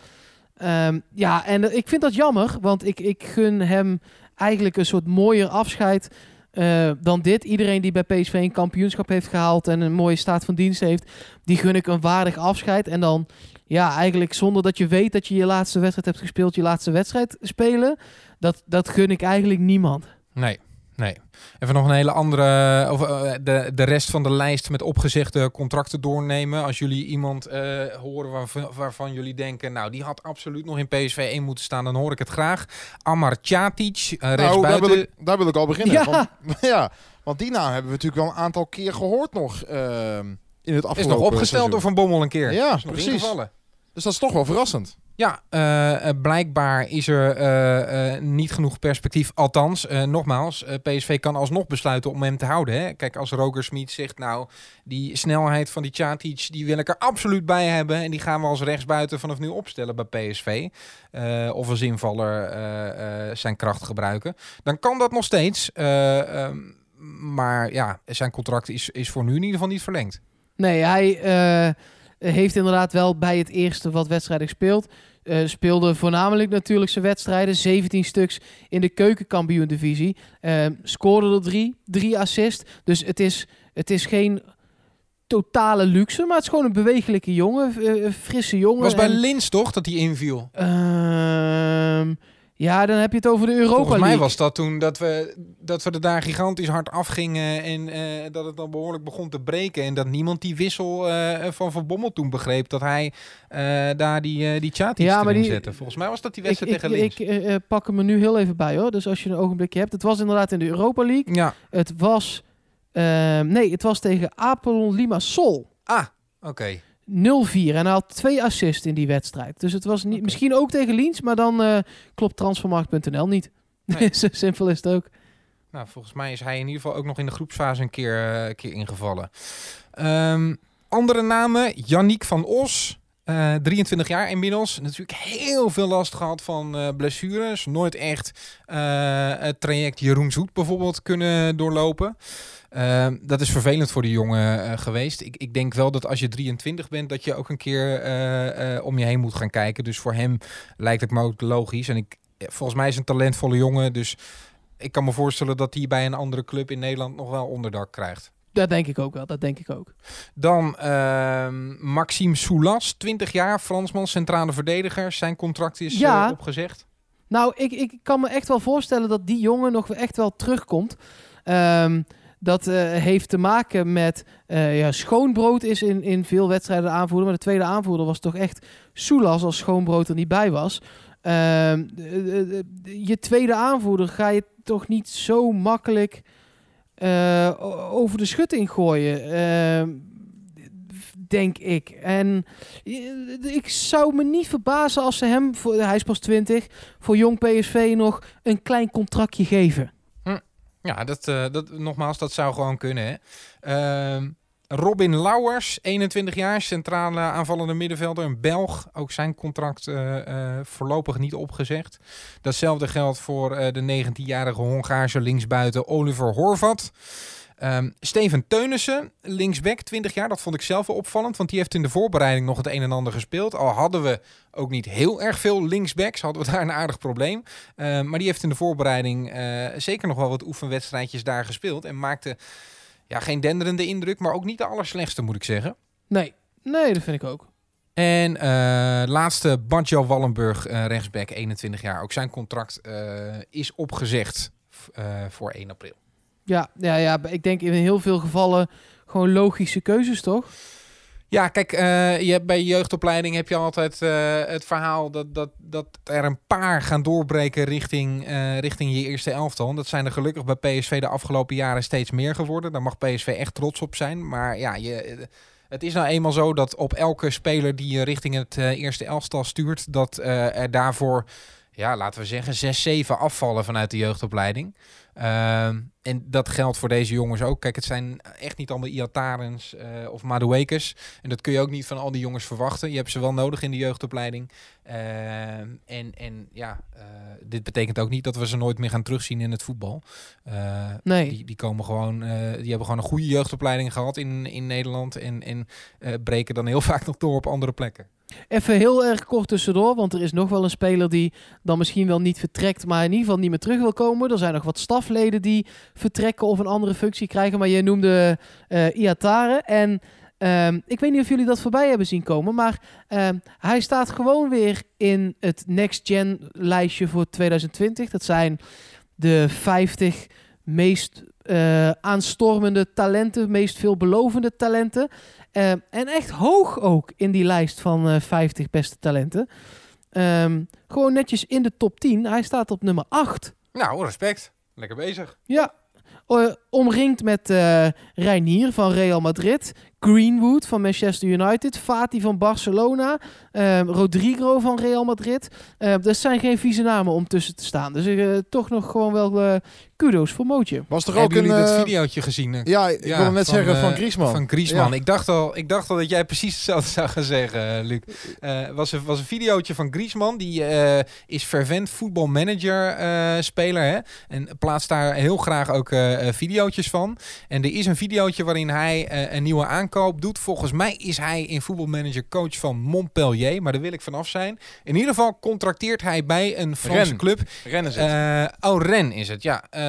Ehm, ja, en ik vind dat jammer, want ik, ik gun hem eigenlijk een soort mooier afscheid eh, dan dit. Iedereen die bij PSV een kampioenschap heeft gehaald en een mooie staat van dienst heeft, die gun ik een waardig afscheid. En dan, ja, eigenlijk zonder dat je weet dat je je laatste wedstrijd hebt gespeeld, je laatste wedstrijd spelen, dat, dat gun ik eigenlijk niemand. Nee, nee. Even nog een hele andere, of eh, de, de rest van de lijst met opgezegde contracten doornemen. Als jullie iemand eh, horen waarvan, waarvan jullie denken, nou die had absoluut nog in PSV 1 moeten staan, dan hoor ik het graag. Amar Tjatic, uh, Nou, daar wil, ik, daar wil ik al beginnen. Ja. Want, ja, want die naam hebben we natuurlijk wel een aantal keer gehoord nog ehm, in het is afgelopen nog opgesteld seizoen. door Van Bommel een keer. Ja, Is precies. ingevallen. Dus dat is toch wel verrassend. Ja, eh, eh, blijkbaar is er eh, niet genoeg perspectief. Althans, nogmaals, PSV kan alsnog besluiten om hem te houden. Hè? Kijk, als Roger Smit zegt, nou, die snelheid van die Tjatic, die wil ik er absoluut bij hebben. En die gaan we als rechtsbuiten vanaf nu opstellen bij PSV. Of als invaller zijn kracht gebruiken. Dan kan dat nog steeds. Eh, ehm, maar ja, zijn contract is, is voor nu in ieder geval niet verlengd. Nee, hij, heeft inderdaad wel bij het eerste wat wedstrijden gespeeld. Eh, speelde voornamelijk natuurlijk zijn wedstrijden. 17 stuks in de keukenkampioen-divisie. Eh, scoorde er drie, drie assists. Dus het is, het is geen totale luxe, maar het is gewoon een bewegelijke jongen. eh, frisse jongen. was bij En, Lins toch dat hij inviel? ehm, ja, dan heb je het over de Europa Volgens mij League. was dat toen dat we, dat we er daar gigantisch hard afgingen en eh, dat het dan behoorlijk begon te breken. En dat niemand die wissel eh, van Van Bommel toen begreep dat hij eh, daar die, die Tjatic Ja, maar die- zette. Volgens mij was dat die wedstrijd tegen Lins. ik pak hem er nu heel even bij hoor. Dus als je een ogenblikje hebt. Het was inderdaad in de Europa League. ja, Het was... nee, het was tegen Apelon Limassol. ah, oké. 0-4 en hij had twee assists in die wedstrijd. Dus het was niet, misschien ook tegen Liens, maar dan eh, klopt transfermarkt.nl niet. Nee. Zo simpel is het ook. Nou, volgens mij is hij in ieder geval ook nog in de groepsfase een keer, eh, keer ingevallen. Ehm, andere namen, Yannick van Os. eh, 23 jaar inmiddels. Natuurlijk heel veel last gehad van eh, blessures. Nooit echt eh, het traject Jeroen Zoet bijvoorbeeld kunnen doorlopen. Ehm, dat is vervelend voor de jongen eh, geweest. Ik, ik denk wel dat als je 23 bent, dat je ook een keer eh, eh, om je heen moet gaan kijken. Dus voor hem lijkt het me ook logisch. En ik, volgens mij is een talentvolle jongen. Dus ik kan me voorstellen dat hij bij een andere club in Nederland nog wel onderdak krijgt. Dat denk ik ook wel, dat denk ik ook. Dan ehm, Maxime Soulas, 20 jaar, Fransman, centrale verdediger. Zijn contract is Ja. opgezegd. Nou, ik, ik kan me echt wel voorstellen dat die jongen nog echt wel terugkomt. Ehm, dat eh, heeft te maken met... eh, ja, schoonbrood is in, in veel wedstrijden de aanvoerder. Maar de tweede aanvoerder was toch echt Soulas als schoonbrood er niet bij was. Ehm, je tweede aanvoerder ga je toch niet zo makkelijk eh, over de schutting gooien. Ehm, denk ik. En ik zou me niet verbazen als ze hem, voor, hij is pas 20, voor jong PSV nog een klein contractje geven. Ja, dat, eh, dat, nogmaals, dat zou gewoon kunnen. Hè. Ehm, Robin Lauwers, 21 jaar, centrale aanvallende middenvelder, een Belg. Ook zijn contract eh, eh, voorlopig niet opgezegd. Datzelfde geldt voor de 19-jarige Hongaarse linksbuiten Oliver Horvat. Ehm, Steven Teunissen, linksback, 20 jaar. Dat vond ik zelf wel opvallend, want die heeft in de voorbereiding nog het een en ander gespeeld. Al hadden we ook niet heel erg veel linksbacks, hadden we daar een aardig probleem. Uh, maar die heeft in de voorbereiding uh, zeker nog wel wat oefenwedstrijdjes daar gespeeld. En maakte ja, geen denderende indruk, maar ook niet de allerslechtste, moet ik zeggen. Nee, nee, dat vind ik ook. En uh, laatste, Badjo Wallenburg, uh, rechtsback, 21 jaar. Ook zijn contract is opgezegd voor 1 april. Ja, ja, ja, ik denk in heel veel gevallen gewoon logische keuzes, toch? Ja, kijk, uh, je bij jeugdopleiding heb je altijd uh, het verhaal dat, dat, dat er een paar gaan doorbreken richting, uh, richting je eerste elftal. Dat zijn er gelukkig bij PSV de afgelopen jaren steeds meer geworden. Daar mag PSV echt trots op zijn. Maar ja, je, het is nou eenmaal zo dat op elke speler die je richting het eh, eerste elftal stuurt, dat er daarvoor, ja, laten we zeggen, zes, zeven afvallen vanuit de jeugdopleiding. Uh, en dat geldt voor deze jongens ook. Kijk, het zijn echt niet allemaal Iatarens uh, of Maduekes. En dat kun je ook niet van al die jongens verwachten. Je hebt ze wel nodig in de jeugdopleiding. Uh, en, en ja, uh, dit betekent ook niet dat we ze nooit meer gaan terugzien in het voetbal. Uh, nee. Die, die komen gewoon, die hebben gewoon een goede jeugdopleiding gehad in, in Nederland. En, en breken dan heel vaak nog door op andere plekken. Even heel erg kort tussendoor, want er is nog wel een speler die dan misschien wel niet vertrekt, maar in ieder geval niet meer terug wil komen. Er zijn nog wat stafleden die vertrekken of een andere functie krijgen, maar je noemde uh, Iatare. En um, ik weet niet of jullie dat voorbij hebben zien komen, maar um, hij staat gewoon weer in het Next Gen lijstje voor 2020. Dat zijn de 50 meest uh, aanstormende talenten, meest veelbelovende talenten. Uh, en echt hoog ook in die lijst van uh, 50 beste talenten. Gewoon netjes in de top 10. Hij staat op nummer 8. Nou, respect. Lekker bezig. Ja. Uh, omringd met uh, Reinier van Real Madrid. Greenwood van Manchester United. Fati van Barcelona. Uh, Rodrigo van Real Madrid. dat zijn geen vieze namen om tussen te staan. Dus uh, toch nog gewoon wel uh, kudo's voor Mootje. Was Hebben ook jullie een... dat eh, videootje gezien? Ja, ik Ja, wilde net van, zeggen van eh, Griezmann. Van Griezmann. Ja. Ik, dacht al, ik dacht al dat jij precies hetzelfde zou gaan zeggen, Luc. Eh was, een, was een videootje van Griezmann. Die eh, is fervent voetbalmanager eh speler. Hè? En plaatst daar heel graag ook eh videootjes van. En er is een videootje waarin hij eh, een nieuwe aankoop aankoop doet. Volgens mij is hij in voetbalmanager coach van Montpellier, maar daar wil ik vanaf zijn. In ieder geval contracteert hij bij een Franse club. Rennen zit. Eh, oh, Ren is het, ja. Eh,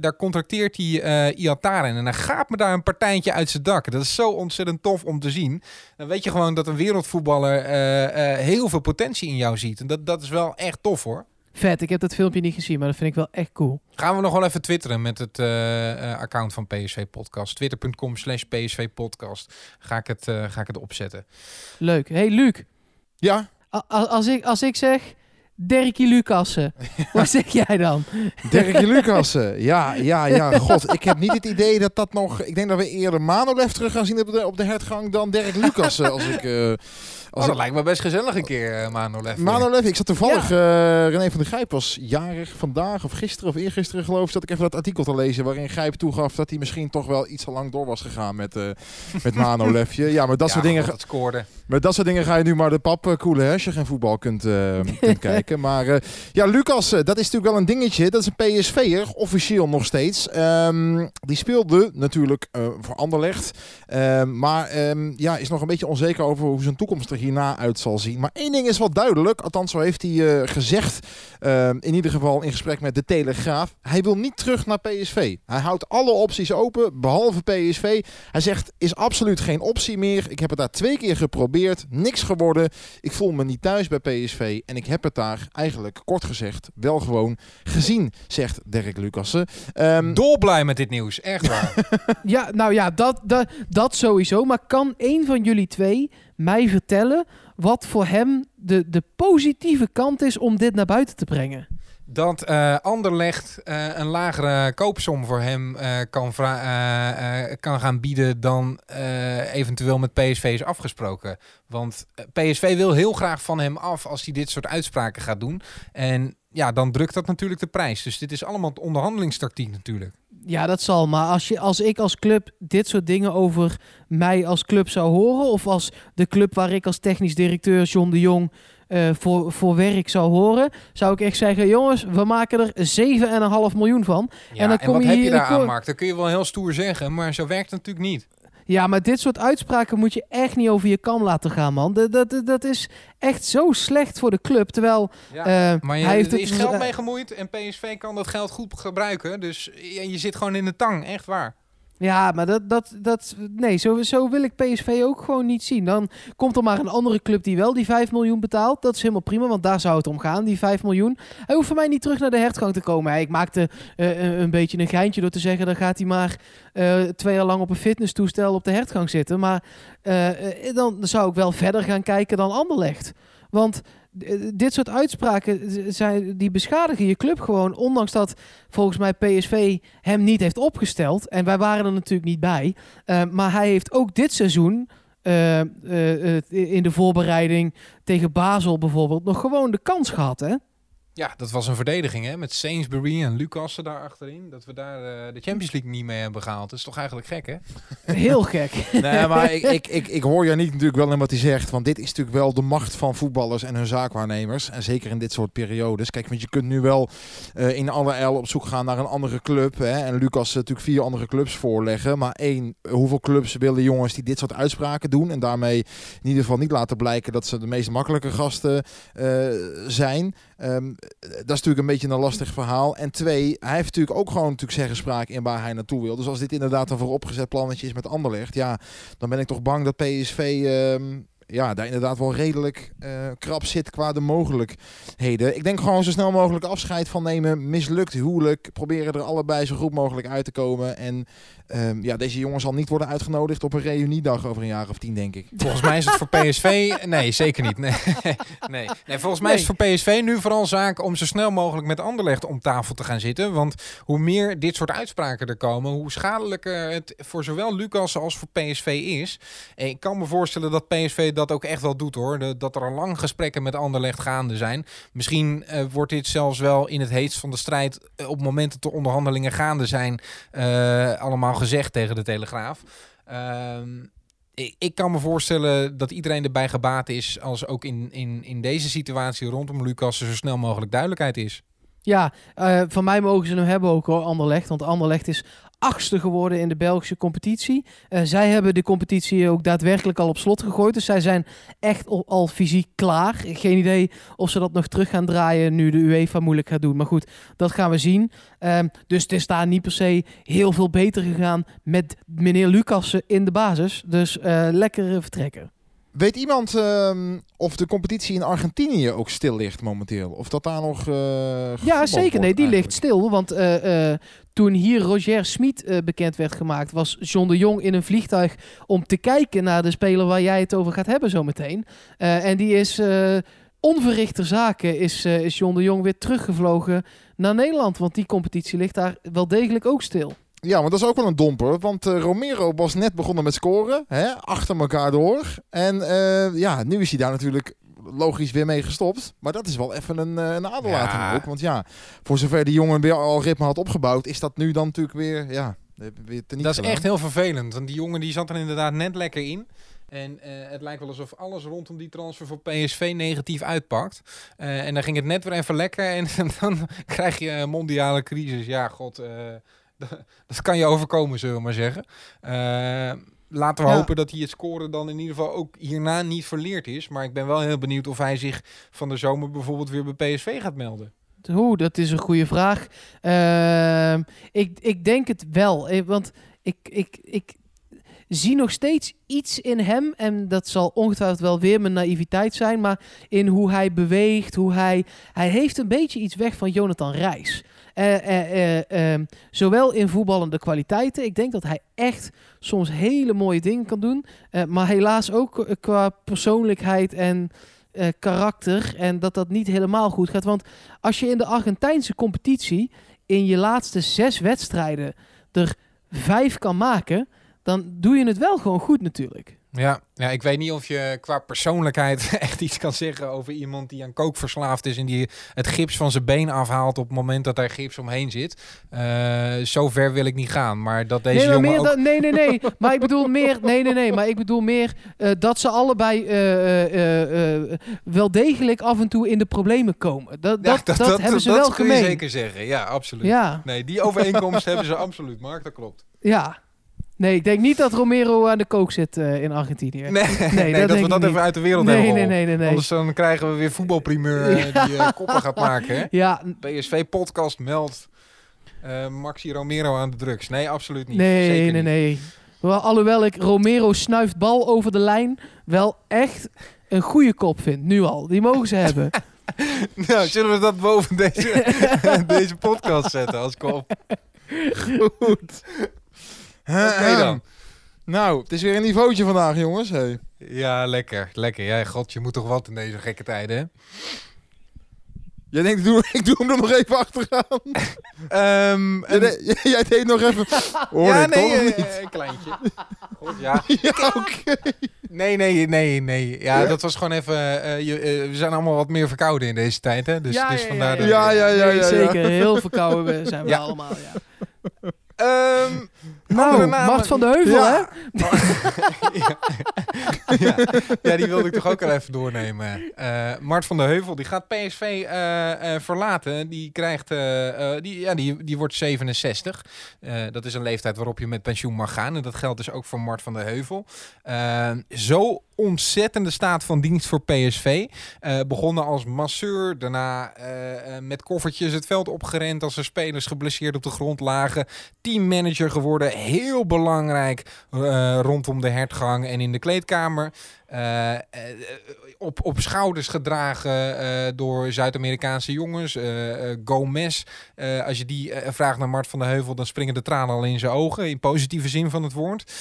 daar contracteert hij eh Iataren en dan gaat me daar een partijtje uit zijn dak. Dat is zo ontzettend tof om te zien. Dan weet je gewoon dat een wereldvoetballer heel veel potentie in jou ziet. En dat, dat is wel echt tof hoor. Vet, ik heb dat filmpje niet gezien, maar dat vind ik wel echt cool. Gaan we nog wel even twitteren met het eh, eh, account van PSV Podcast. Twitter.com slash PSV Podcast. Ga ik het, eh, ga ik het opzetten. Leuk. Hey Luc, ja, a- als ik, als ik zeg Dirkie Lucassen, wat zeg jij dan? Dirk Lucassen. Ja, ja, ja. God, ik heb niet het idee dat dat nog... Ik denk dat we eerder Manolev terug gaan zien op de, op de hertgang dan Dirk Lucassen. Als ik... eh, Oh, dat ik lijkt me best gezellig een keer, uh, Manolev. Manolev, ik zat toevallig... eh René van der Grijp was jarig vandaag of gisteren of eergisteren geloof ik... zat ik even dat artikel te lezen waarin Grijp toegaf dat hij misschien toch wel iets te lang door was gegaan met, eh met Manolevje. Ja, maar dat, Ja, soort dingen, dat scoorde. met dat soort dingen ga je nu maar de pap eh, koelen hè, als je geen voetbal kunt, eh, kunt kijken. Maar eh, ja, Lucas, eh, dat is natuurlijk wel een dingetje. Dat is een PSV'er, officieel nog steeds. Ehm, die speelde natuurlijk eh, voor Anderlecht. Ehm, maar ehm, ja, is nog een beetje onzeker over hoe zijn toekomst er hierna uit zal zien. Maar één ding is wel duidelijk. Althans, zo heeft hij eh, gezegd. ehm, in ieder geval in gesprek met de Telegraaf. Hij wil niet terug naar PSV. Hij houdt alle opties open, behalve PSV. Hij zegt, is absoluut geen optie meer. Ik heb het daar twee keer geprobeerd. Niks geworden. Ik voel me niet thuis bij PSV. En ik heb het daar eigenlijk, kort gezegd, wel gewoon gezien, zegt Dirk Lucassen. Ehm, Dolblij met dit nieuws, echt waar. Ja, nou ja, dat, dat, dat sowieso. Maar kan één van jullie twee mij vertellen wat voor hem de, de positieve kant is om dit naar buiten te brengen? dat eh Anderlecht eh, een lagere koopsom voor hem eh, kan, kan gaan bieden dan eventueel met PSV is afgesproken. Want PSV wil heel graag van hem af als hij dit soort uitspraken gaat doen. En ja, dan drukt dat natuurlijk de prijs. Dus dit is allemaal onderhandelingstactiek natuurlijk. Ja, dat zal. Maar als, je, als ik als club dit soort dingen over mij als club zou horen... of als de club waar ik als technisch directeur John de Jong eh, voor, voor werk zou horen... zou ik echt zeggen, jongens, we maken er 7,5 miljoen van. Ja, En dan kom wat je heb je hier- daar aan, Mark? Dat kun je wel heel stoer zeggen, maar zo werkt het natuurlijk niet. Ja, maar dit soort uitspraken moet je echt niet over je kam laten gaan, man. Dat, dat, dat is echt zo slecht voor de club. Terwijl Ja. eh, Maar je, hij heeft er het... is geld eh, mee gemoeid en PSV kan dat geld goed gebruiken. Dus je, je zit gewoon in de tang, echt waar. Ja, maar dat, dat, dat, nee, zo, zo wil ik PSV ook gewoon niet zien. Dan komt er maar een andere club die wel die 5 miljoen betaalt. Dat is helemaal prima, want daar zou het om gaan, die 5 miljoen. Hij hoeft voor mij niet terug naar de hertgang te komen. Ik maakte eh, een- een beetje een geintje door te zeggen... dan gaat hij maar eh, twee jaar lang op een fitnesstoestel op de hertgang zitten. Maar eh, eh, dan zou ik wel verder gaan kijken dan Anderlecht. Want eh, dit soort uitspraken zijn, die beschadigen je club gewoon. Ondanks dat volgens mij PSV hem niet heeft opgesteld. En wij waren er natuurlijk niet bij. Eh, maar hij heeft ook dit seizoen... eh, eh, eh, in de voorbereiding tegen Basel bijvoorbeeld... nog gewoon de kans gehad, hè? Ja, dat was een verdediging hè, met Sainsbury en Lucassen daar achterin. Dat we daar eh, de Champions League niet mee hebben gehaald. Dat is toch eigenlijk gek hè? Heel gek. Nee, maar ik, ik, ik, ik hoor Janiek natuurlijk wel in wat hij zegt. Want dit is natuurlijk wel de macht van voetballers en hun zaakwaarnemers. En zeker in dit soort periodes. Kijk, want je kunt nu wel eh, in alle el op zoek gaan naar een andere club. Hè? En Lucas eh, natuurlijk vier andere clubs voorleggen. Maar één, hoeveel clubs willen jongens die dit soort uitspraken doen? En daarmee in ieder geval niet laten blijken dat ze de meest makkelijke gasten eh, zijn. Ehm, dat is natuurlijk een beetje een lastig verhaal. En twee, hij heeft natuurlijk ook gewoon natuurlijk zeggenspraak in waar hij naartoe wil. Dus als dit inderdaad een vooropgezet plannetje is met Anderlecht, ja, dan ben ik toch bang dat PSV ehm, ja, daar inderdaad wel redelijk eh, krap zit qua de mogelijkheden. Ik denk gewoon zo snel mogelijk afscheid van nemen. Mislukt huwelijk. Proberen er allebei zo goed mogelijk uit te komen. En ehm, ja, deze jongen zal niet worden uitgenodigd op een reuniedag over een jaar of tien, denk ik. Volgens mij is het voor PSV... Nee, zeker niet. Nee. Nee. nee, volgens mij is het voor PSV nu vooral zaak om zo snel mogelijk met Anderlecht om tafel te gaan zitten. Want hoe meer dit soort uitspraken er komen, hoe schadelijker het voor zowel Lucas als voor PSV is. En ik kan me voorstellen dat PSV dat ook echt wel doet hoor. Dat er al lang gesprekken met Anderlecht gaande zijn. Misschien eh, wordt dit zelfs wel in het heetst van de strijd eh, op het moment dat de onderhandelingen gaande zijn eh, allemaal gezegd tegen de Telegraaf. Ehm, ik, ik kan me voorstellen dat iedereen erbij gebaat is als ook in, in, in deze situatie rondom Lucas er zo snel mogelijk duidelijkheid is. Ja, eh, van mij mogen ze hem hebben ook hoor, Anderlecht. Want Anderlecht is achtste geworden in de Belgische competitie. Eh, zij hebben de competitie ook daadwerkelijk al op slot gegooid. Dus zij zijn echt al, fysiek klaar. Geen idee of ze dat nog terug gaan draaien nu de UEFA moeilijk gaat doen. Maar goed, dat gaan we zien. Ehm, dus het is daar niet per se heel veel beter gegaan met meneer Lucassen in de basis. Dus eh, lekker eh, vertrekken. Weet iemand ehm, of de competitie in Argentinië ook stil ligt momenteel? Of dat daar nog. eh, Ja, zeker. Nee, die ligt stil. Want eh, eh, toen hier Roger Smit bekend werd gemaakt, was John de Jong in een vliegtuig om te kijken naar de speler waar jij het over gaat hebben zometeen. En die is onverrichter zaken, is, is John de Jong weer teruggevlogen naar Nederland. Want die competitie ligt daar wel degelijk ook stil. Ja, maar dat is ook wel een domper. Want eh, Romero was net begonnen met scoren. Hè, achter elkaar door. En eh, ja, nu is hij daar natuurlijk logisch weer mee gestopt. Maar dat is wel even een, eh, een aderlating Ja. ook. Want ja, voor zover die jongen weer al ritme had opgebouwd... is dat nu dan natuurlijk weer, ja, weer teniet Dat is echt heel vervelend. Want die jongen die zat er inderdaad net lekker in. En het lijkt wel alsof alles rondom die transfer voor PSV negatief uitpakt. En dan ging het net weer even lekker. En, dan krijg je een mondiale crisis. Ja, god. dat, dat kan je overkomen, zullen we maar zeggen. Eh, laten we Ja. hopen dat hij het scoren dan in ieder geval ook hierna niet verleerd is. Maar ik ben wel heel benieuwd of hij zich van de zomer bijvoorbeeld weer bij PSV gaat melden. Oeh, dat is een goede vraag. Ehm, ik, ik denk het wel. eh, Want ik, ik, ik zie nog steeds iets in hem. En dat zal ongetwijfeld wel weer mijn naïviteit zijn. Maar in hoe hij beweegt. Hoe hij, hij heeft een beetje iets weg van Jonathan Reis. Eh, eh, eh, ehm, zowel in voetballende kwaliteiten. Ik denk dat hij echt soms hele mooie dingen kan doen. Maar helaas ook qua persoonlijkheid en karakter. En dat dat niet helemaal goed gaat. Want als je in de Argentijnse competitie in je laatste zes wedstrijden er vijf kan maken, dan doe je het wel gewoon goed natuurlijk. Ja, ja, ik weet niet of je qua persoonlijkheid echt iets kan zeggen over iemand die aan kook verslaafd is en die het gips van zijn been afhaalt op het moment dat daar gips omheen zit. Eh zo ver wil ik niet gaan, maar dat deze nee, jongen meer ook... nee, nee, nee. Maar ik bedoel meer. Nee, nee, nee. Maar ik bedoel meer eh, dat ze allebei eh, wel degelijk af en toe in de problemen komen. Dat, Ja, dat, dat, hebben ze wel kun je gemeen. zeker zeggen, ja, absoluut. Ja, Nee, die overeenkomst hebben ze absoluut, Mark, dat klopt. ja. Nee, ik denk niet dat Romero aan de kook zit eh, in Argentinië. Nee, nee, dat dat, we dat niet. even uit de wereld nee, hebben nee, nee, nee, nee. Anders dan krijgen we weer voetbalprimeur eh, Ja. die eh, koppen gaat maken. Hè? Ja, PSV-podcast meldt Maxi Romero aan de drugs. Nee, absoluut niet. Nee, Zeker nee, niet. nee. Wel, alhoewel ik Romero snuift bal over de lijn wel echt een goede kop vind. Nu al. Die mogen ze hebben. Nou, zullen we dat boven deze, deze podcast zetten als kop? Goed. Oké dan. Nou, het is weer een niveautje vandaag, jongens. Hey. Ja, lekker. Lekker. Ja, god, je moet toch wat in deze gekke tijden, hè? Jij denkt, ik doe, ik doe hem er nog even achteraan. Ehm, Jij, deed- jij deed nog even... Hoor ja, nee, toch eh, niet? een kleintje. God, ja. Ja, oké. Nee, nee, nee, nee. Ja, Ja? dat was gewoon even... eh, je, eh, we zijn allemaal wat meer verkouden in deze tijd, hè? Dus, Ja, dus ja, vandaar ja, Ja, ja, ja, zeker. Heel verkouden zijn we Ja. allemaal. Ja. Ehm, Nou, Mart van de Heuvel, hè? Ja. ja. ja. ja, die wilde ik toch ook al even doornemen. Eh, Mart van der Heuvel, die gaat PSV eh, eh, verlaten. Die krijgt, die, ja, die, die wordt 67. Eh, dat is een leeftijd waarop je met pensioen mag gaan. En dat geldt dus ook voor Mart van der Heuvel. Zo ontzettende staat van dienst voor PSV. Begonnen als masseur, daarna met koffertjes het veld opgerend als er spelers geblesseerd op de grond lagen. Teammanager geworden, heel belangrijk eh, rondom de hertgang en in de kleedkamer. Eh, eh, op, op schouders gedragen door Zuid-Amerikaanse jongens. Gomez, als je die vraagt naar Mart van der Heuvel, dan springen de tranen al in zijn ogen. In positieve zin van het woord.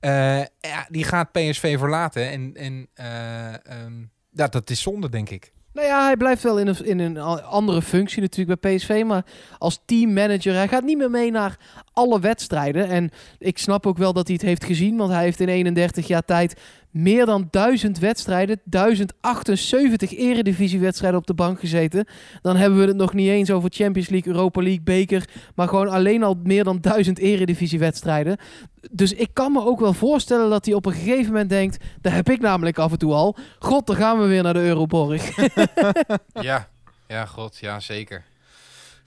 Ja, die gaat PSV verlaten. En, en eh, ehm, ja, dat is zonde, denk ik. Nou ja, hij blijft wel in een, in een andere functie natuurlijk bij PSV. Maar als teammanager, hij gaat niet meer mee naar alle wedstrijden. En ik snap ook wel dat hij het heeft gezien. Want hij heeft in 31 jaar tijd meer dan 1000 wedstrijden, 1078 eredivisiewedstrijden op de bank gezeten. Dan hebben we het nog niet eens over Champions League, Europa League, beker. Maar gewoon alleen al meer dan 1000 eredivisiewedstrijden. Dus ik kan me ook wel voorstellen dat hij op een gegeven moment denkt... Daar heb ik namelijk af en toe al. God, dan gaan we weer naar de Euroborg. Ja, ja, god, ja, zeker.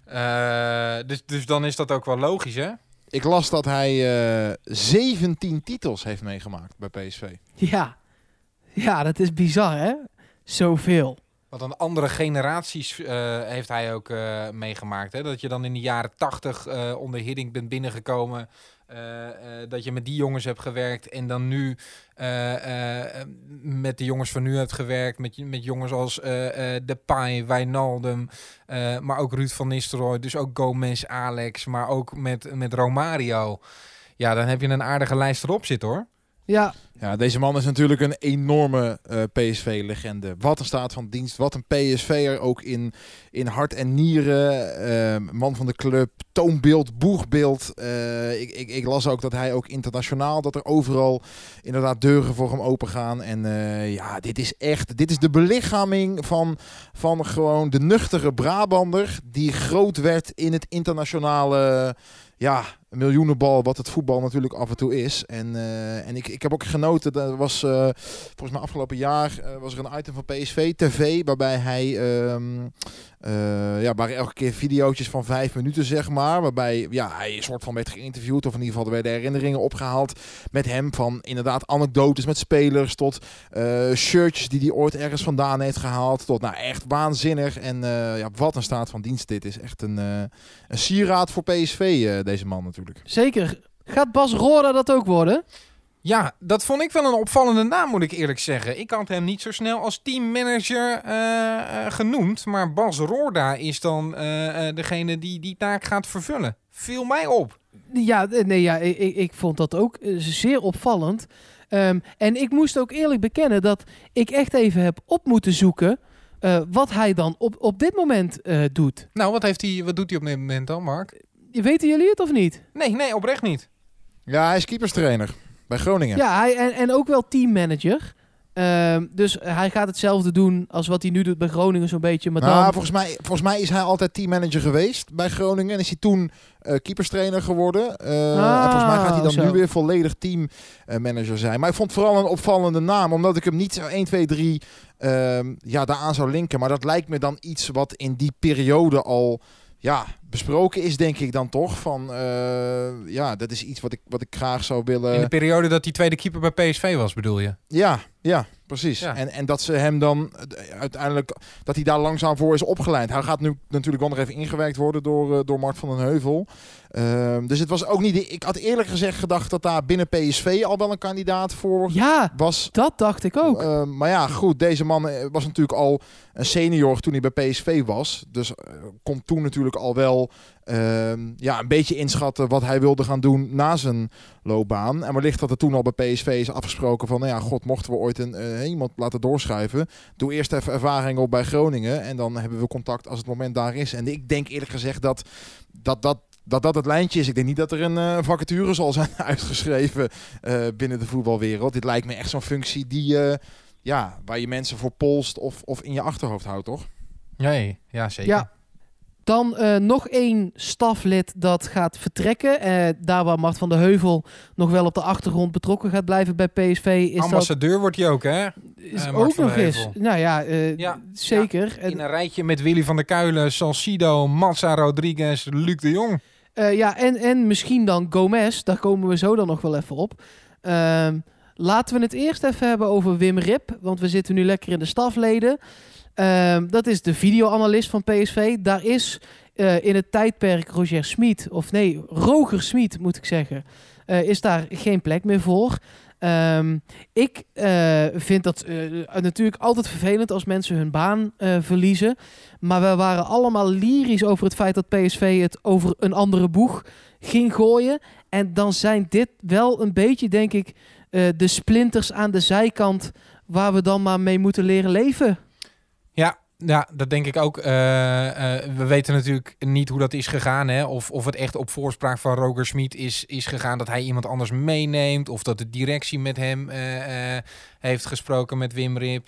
Eh, dus, dus dan is dat ook wel logisch, hè? Ik las dat hij eh 17 titels heeft meegemaakt bij PSV. Ja. ja, dat is bizar hè. Zoveel. Wat een andere generaties eh, heeft hij ook eh, meegemaakt. Hè? Dat je dan in de jaren tachtig eh, onder Hiddink bent binnengekomen. Eh, eh, dat je met die jongens hebt gewerkt. En dan nu eh, met de jongens van nu hebt gewerkt. Met, met jongens als Depay, Wijnaldum. maar ook Ruud van Nistelrooy. Dus ook Gomez, Alex. Maar ook met, met Romario. Ja, dan heb je een aardige lijst erop zitten hoor. Ja, Ja, deze man is natuurlijk een enorme eh, PSV-legende. Wat een staat van dienst. Wat een PSV'er ook in, in hart en nieren. Eh, man van de club. Toonbeeld, boegbeeld. Eh, ik, ik, ik las ook dat hij ook internationaal, dat er overal inderdaad deuren voor hem open gaan. En eh, ja, dit is echt, dit is de belichaming van, van gewoon de nuchtere Brabander. Die groot werd in het internationale ja, een miljoenenbal, wat het voetbal natuurlijk af en toe is. En, eh, en ik, ik heb ook genoten, dat was eh, volgens mij afgelopen jaar eh, was er een item van PSV TV, waarbij hij, ehm eh, ja, waren elke keer videootjes van vijf minuten zeg maar, waarbij ja, hij een soort van werd geïnterviewd, of in ieder geval er werden herinneringen opgehaald met hem van inderdaad anekdotes met spelers, tot eh, shirtjes die hij ooit ergens vandaan heeft gehaald, tot nou echt waanzinnig. En eh, ja, wat een staat van dienst dit is. Echt een, een sieraad voor PSV, deze man natuurlijk. zeker. Gaat Bas Roda dat ook worden? Ja, dat vond ik wel een opvallende naam, moet ik eerlijk zeggen. Ik had hem niet zo snel als teammanager eh, eh, genoemd. Maar Bas Roorda is dan eh, eh, degene die die taak gaat vervullen. Viel mij op. Ja, nee, ja ik, ik- vond dat ook zeer opvallend. Ehm, en ik moest ook eerlijk bekennen dat ik echt even heb op moeten zoeken eh, wat hij dan op, op dit moment eh, doet. Nou, wat, heeft hij, wat doet hij op dit moment dan, Mark? Weten jullie het of niet? Nee, nee, oprecht niet. Ja, hij is keeperstrainer bij Groningen. Ja, hij, en, en ook wel teammanager. Ehm, dus hij gaat hetzelfde doen als wat hij nu doet bij Groningen zo'n beetje. Maar dan... Nou, volgens, mij, volgens mij is hij altijd teammanager geweest bij Groningen. En is hij toen eh keeperstrainer geworden. Eh, en volgens mij gaat hij dan Ah, zo. nu weer volledig teammanager zijn. Maar ik vond het vooral een opvallende naam. Omdat ik hem niet zo 1, 2, 3 ehm, ja, daaraan zou linken. Maar dat lijkt me dan iets wat in die periode al ja, besproken is, denk ik dan toch. Van, eh, ja, dat is iets wat ik, wat ik graag zou willen... In de periode dat hij tweede keeper bij PSV was, bedoel je? Ja, ja, precies. Ja. En, en dat ze hem dan eh, uiteindelijk, dat hij daar langzaam voor is opgeleid. Hij gaat nu natuurlijk wel nog even ingewerkt worden door, eh, door Mart van den Heuvel. Ehm, dus het was ook niet, de- ik had eerlijk gezegd gedacht dat daar binnen PSV al wel een kandidaat voor Ja, was. dat dacht ik ook. Ehm, maar ja, goed, deze man eh, was natuurlijk al een senior toen hij bij PSV was. Dus eh, kon toen natuurlijk al wel ehm, ja, een beetje inschatten wat hij wilde gaan doen na zijn loopbaan. En wellicht dat er toen al bij PSV is afgesproken van, nou ja, god, mochten we ooit een, eh, iemand laten doorschuiven, doe eerst even ervaring op bij Groningen en dan hebben we contact als het moment daar is. En ik denk eerlijk gezegd dat dat, dat dat dat het lijntje is. Ik denk niet dat er een eh, vacature zal zijn uitgeschreven eh, binnen de voetbalwereld. Dit lijkt me echt zo'n functie die, eh, ja, waar je mensen voor polst of, of in je achterhoofd houdt, toch? Nee, ja, zeker. Ja. Dan eh, nog één staflid dat gaat vertrekken. Eh, daar waar Mart van de Heuvel nog wel op de achtergrond betrokken gaat blijven bij PSV. Is Ambassadeur wordt hij ook, hè? dat is Mart ook van de nog eens. Heuvel. Nou ja, eh, Ja, zeker. In En, een rijtje met Willy van der Kuilen, Salcido, Massa Rodriguez, Luc de Jong. Eh, ja, en, en misschien dan Gomez. Daar komen we zo dan nog wel even op. Ehm, laten we het eerst even hebben over Wim Rip. Want we zitten nu lekker in de stafleden. Ehm, dat is de videoanalist van PSV. Daar is eh, in het tijdperk Roger Smit, of nee, Roger Smit moet ik zeggen, eh, is daar geen plek meer voor. Ehm, ik eh, vind dat eh, natuurlijk altijd vervelend als mensen hun baan eh, verliezen. Maar we waren allemaal lyrisch over het feit dat PSV het over een andere boeg ging gooien. En dan zijn dit wel een beetje, denk ik, de splinters aan de zijkant waar we dan maar mee moeten leren leven. Ja, dat denk ik ook. Eh, eh, we weten natuurlijk niet hoe dat is gegaan. Hè? Of, of het echt op voorspraak van Roger Smit is, is gegaan dat hij iemand anders meeneemt. Of dat de directie met hem eh, heeft gesproken met Wim Rip.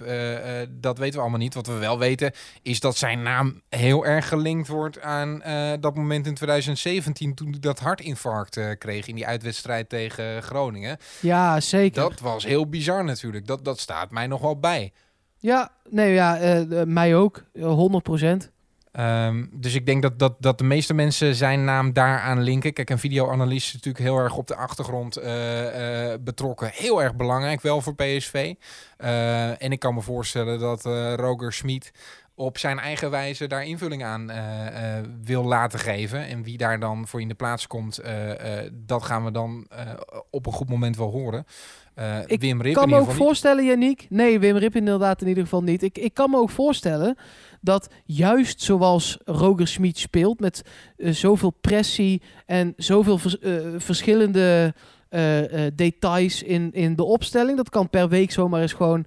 Dat weten we allemaal niet. Wat we wel weten is dat zijn naam heel erg gelinkt wordt aan dat moment in 2017 toen hij dat hartinfarct kreeg in die uitwedstrijd tegen Groningen. Ja, zeker. Dat was heel bizar natuurlijk. Dat, dat staat mij nog wel bij. Ja, nee, ja, eh, eh, mij ook. Eh, 100 procent. Ehm, dus ik denk dat, dat, dat de meeste mensen zijn naam daaraan linken. Kijk, een videoanalist is natuurlijk heel erg op de achtergrond eh, eh, betrokken. Heel erg belangrijk wel voor PSV. Eh, en ik kan me voorstellen dat eh Roger Smit op zijn eigen wijze daar invulling aan eh, eh, wil laten geven. En wie daar dan voor in de plaats komt, eh, dat gaan we dan op een goed moment wel horen. Ik Wim Rip kan me ook voorstellen, Yannick. Nee, Wim Rip inderdaad in ieder geval niet. Ik, ik kan me ook voorstellen dat juist zoals Roger Smit speelt, met zoveel pressie en zoveel vers- verschillende details in, in de opstelling, dat kan per week zomaar eens gewoon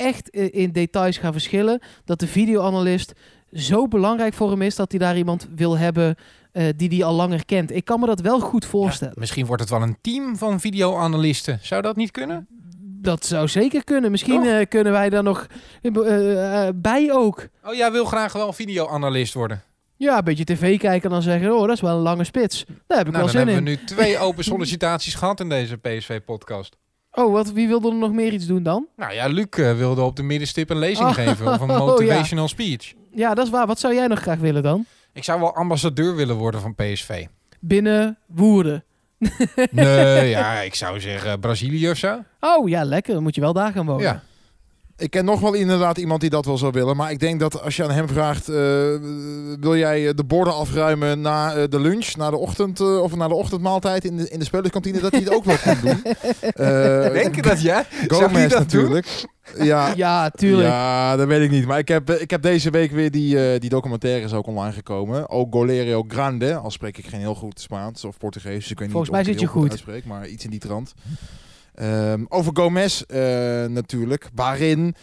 echt eh, in details gaan verschillen, dat de videoanalist zo belangrijk voor hem is dat hij daar iemand wil hebben eh, die die al langer kent. Ik kan me dat wel goed voorstellen. Misschien wordt het wel een team van videoanalisten. Zou dat niet kunnen? Dat zou zeker kunnen. Misschien Toch? eh, kunnen wij daar nog eh, bij ook. Oh, jij wil graag wel videoanalist worden. Ja, een beetje tv kijken en dan zeggen... oh, dat is wel een lange spits. Daar heb ik Nou, wel dan zin hebben in. we nu twee open sollicitaties gehad in deze PSV-podcast. Oh, wat, wie wilde er nog meer iets doen dan? Nou ja, Luc eh, wilde op de middenstip een lezing Oh, geven of een oh, ja. motivational speech. Ja, dat is waar. Wat zou jij nog graag willen dan? Ik zou wel ambassadeur willen worden van PSV. Binnen Woerden. Nee, ja, ik zou zeggen Brazilië of zo. Oh, ja, lekker. Dan moet je wel daar gaan wonen. Ja. Ik ken nog wel inderdaad iemand die dat wel zou willen. Maar ik denk dat als je aan hem vraagt... eh, wil jij eh, de borden afruimen na eh, de lunch, na de ochtend... eh, of na de ochtendmaaltijd in de, in de spelerskantine... dat hij het ook wel kon doen. Eh, Denk je dat ja? Gomez dat natuurlijk. Ja, Ja, tuurlijk. Ja, dat weet ik niet. Maar ik heb, ik heb deze week weer die, eh, die documentaire is ook online gekomen. Ook Golerio Grande, al spreek ik geen heel goed Spaans of Portugees. Dus ik weet Volgens niet mij of ik zit je goed. uitspreek, maar iets in die trant. Ehm, over Gomez eh, natuurlijk, waarin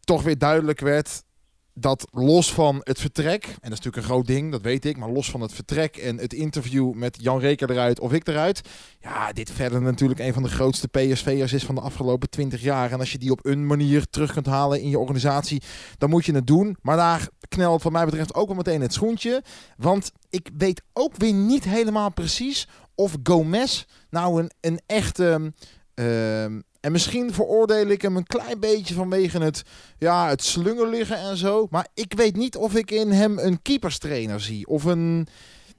toch weer duidelijk werd dat los van het vertrek, en dat is natuurlijk een groot ding, dat weet ik, maar los van het vertrek en het interview met Jan Reker eruit of ik eruit, ja, dit verder natuurlijk een van de grootste PSV'ers is van de afgelopen 20 jaar. En als je die op een manier terug kunt halen in je organisatie, dan moet je het doen. Maar daar knelt wat mij betreft ook wel meteen het schoentje. Want ik weet ook weer niet helemaal precies of Gomez nou een, een echte... ehm, en misschien veroordeel ik hem een klein beetje vanwege het, ja, het slungel liggen en zo. Maar ik weet niet of ik in hem een keeperstrainer zie. Of een...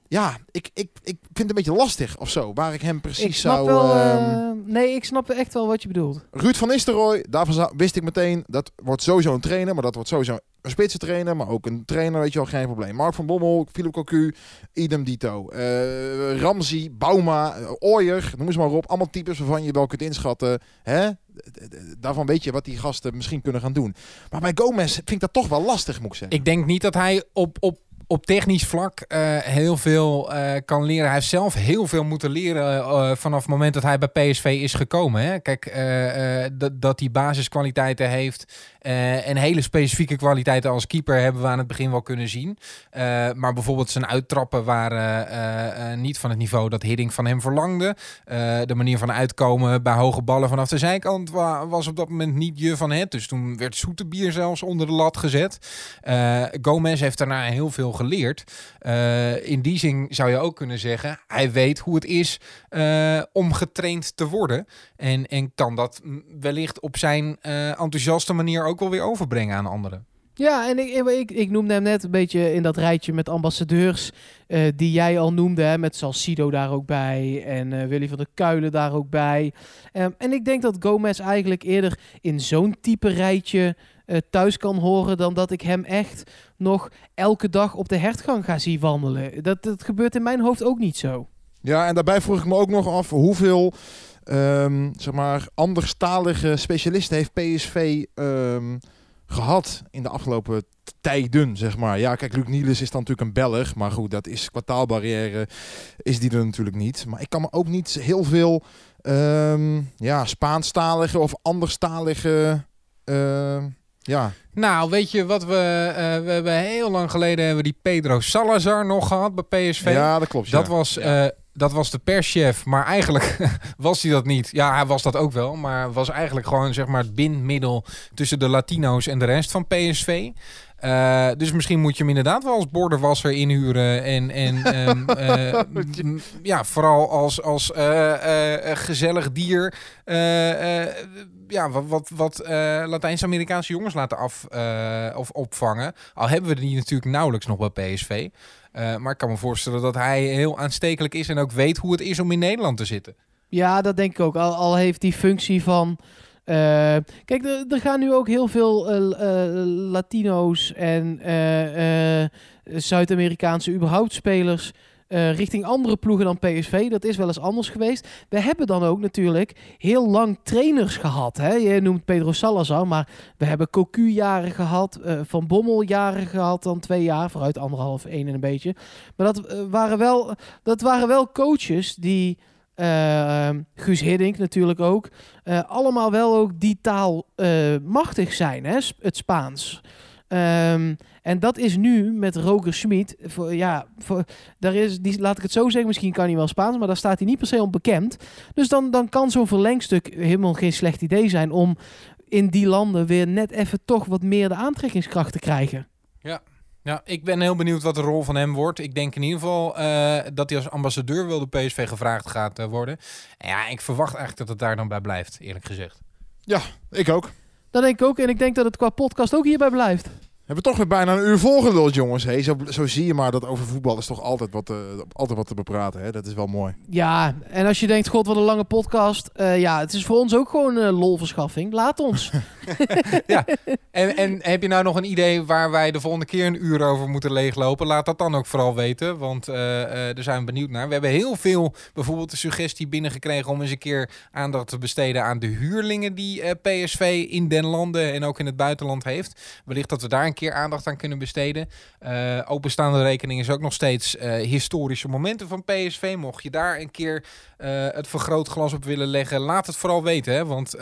Ja, ik, ik, ik vind het een beetje lastig of zo. Waar ik hem precies ik snap zou... wel... ehm, eh, nee, ik snap echt wel wat je bedoelt. Ruud van Nistelrooy, daarvan wist ik meteen, dat wordt sowieso een trainer, maar dat wordt sowieso een spitsentrainer, maar ook een trainer, weet je wel, geen probleem. Mark van Bommel, Philip Cocu, idem dito. Eh Ramsey, Bauma, uh, Ooyer, noem eens maar op. Allemaal types waarvan je wel kunt inschatten, hè? Daarvan weet je wat die gasten misschien kunnen gaan doen. Maar bij Gomez vind ik dat toch wel lastig, moet ik zeggen. Ik denk niet dat hij op, op, op technisch vlak eh, heel veel eh, kan leren. Hij heeft zelf heel veel moeten leren eh, vanaf het moment dat hij bij PSV is gekomen. Hè? Kijk, dat, hij basiskwaliteiten heeft en hele specifieke kwaliteiten als keeper hebben we aan het begin wel kunnen zien. Maar bijvoorbeeld zijn uittrappen waren niet van het niveau dat Hiddink van hem verlangde. De manier van uitkomen bij hoge ballen vanaf de zijkant wa- was op dat moment niet je van het. Dus toen werd Zoetebier zelfs onder de lat gezet. Gomez heeft daarna heel veel geleerd. Eh, in die zin zou je ook kunnen zeggen, hij weet hoe het is eh, om getraind te worden. En, en kan dat wellicht op zijn eh, enthousiaste manier ook wel weer overbrengen aan anderen. Ja, en ik, ik, ik noemde hem net een beetje in dat rijtje met ambassadeurs die jij al noemde. Hè, met Salcido daar ook bij en Willy van der Kuilen daar ook bij. Ehm, en ik denk dat Gomez eigenlijk eerder in zo'n type rijtje eh, thuis kan horen... dan dat ik hem echt nog elke dag op de hertgang ga zien wandelen. Dat, dat gebeurt in mijn hoofd ook niet zo. Ja, en daarbij vroeg ik me ook nog af hoeveel ehm, zeg maar, anderstalige specialisten heeft PSV ehm, gehad in de afgelopen tijden, zeg maar. Ja, kijk, Luc Niels is dan natuurlijk een Belg, maar goed, dat is kwartaalbarrière, is die er natuurlijk niet. Maar ik kan me ook niet heel veel ehm, ja, Spaanstalige of anderstalige, ehm, ja, Nou, weet je wat we... eh, we hebben heel lang geleden hebben we die Pedro Salazar nog gehad bij PSV. ja, dat klopt. ja. Dat was Ja. Eh, dat was de perschef, maar eigenlijk was hij dat niet. Ja, hij was dat ook wel, maar was eigenlijk gewoon zeg maar het bindmiddel tussen de Latino's en de rest van PSV. Uh, dus misschien moet je hem inderdaad wel als bordenwasser inhuren. En, en um, uh, ja, vooral als, als uh, gezellig dier. ja, wat, wat, wat Latijns-Amerikaanse jongens laten af of opvangen. Al hebben we die natuurlijk nauwelijks nog bij PSV. Maar ik kan me voorstellen dat hij heel aanstekelijk is en ook weet hoe het is om in Nederland te zitten. Ja, dat denk ik ook. Al, heeft die functie van uh, kijk, er, gaan nu ook heel veel uh, Latino's en Zuid-Amerikaanse überhaupt spelers richting andere ploegen dan PSV. Dat is wel eens anders geweest. We hebben dan ook natuurlijk heel lang trainers gehad. Hè? Je noemt Pedro Salazar, maar we hebben Cocu jaren gehad, Van Bommel jaren gehad, dan twee jaar, vooruit anderhalf, één en een beetje. Maar dat, waren, wel, dat waren wel coaches die... Guus Hiddink natuurlijk ook. Allemaal wel ook die taal uh, machtig zijn, hè? het Spaans. Um, en dat is nu met Roger Schmid. Voor, ja, voor, daar is, die, laat ik het zo zeggen, misschien kan hij wel Spaans, maar daar staat hij niet per se om bekend. Dus dan, dan kan zo'n verlengstuk helemaal geen slecht idee zijn om in die landen weer net even toch wat meer de aantrekkingskracht te krijgen. Ja, ja, ik ben heel benieuwd wat de rol van hem wordt. Ik denk in ieder geval uh, dat hij als ambassadeur wil de PSV gevraagd gaat uh, worden. En ja, ik verwacht eigenlijk dat het daar dan bij blijft, eerlijk gezegd. Ja, ik ook. Dat denk ik ook. En ik denk dat het qua podcast ook hierbij blijft. We hebben toch weer bijna een uur volgeduld, jongens. Hey, zo, zo zie je maar dat over voetbal is toch altijd wat, uh, altijd wat te bepraten. Hè? Dat is wel mooi. Ja, en als je denkt, god, wat een lange podcast. Uh, ja, het is voor ons ook gewoon uh, lolverschaffing. Laat ons. ja, en, en heb je nou nog een idee waar wij de volgende keer een uur over moeten leeglopen? Laat dat dan ook vooral weten, want daar zijn we benieuwd naar. We hebben heel veel, bijvoorbeeld de suggestie binnengekregen om eens een keer aandacht te besteden aan de huurlingen die PSV in den landen en ook in het buitenland heeft. Wellicht dat we daar een keer aandacht aan kunnen besteden. Uh, openstaande rekening is ook nog steeds uh, historische momenten van PSV. Mocht je daar een keer uh, het vergrootglas op willen leggen, laat het vooral weten. Hè? Want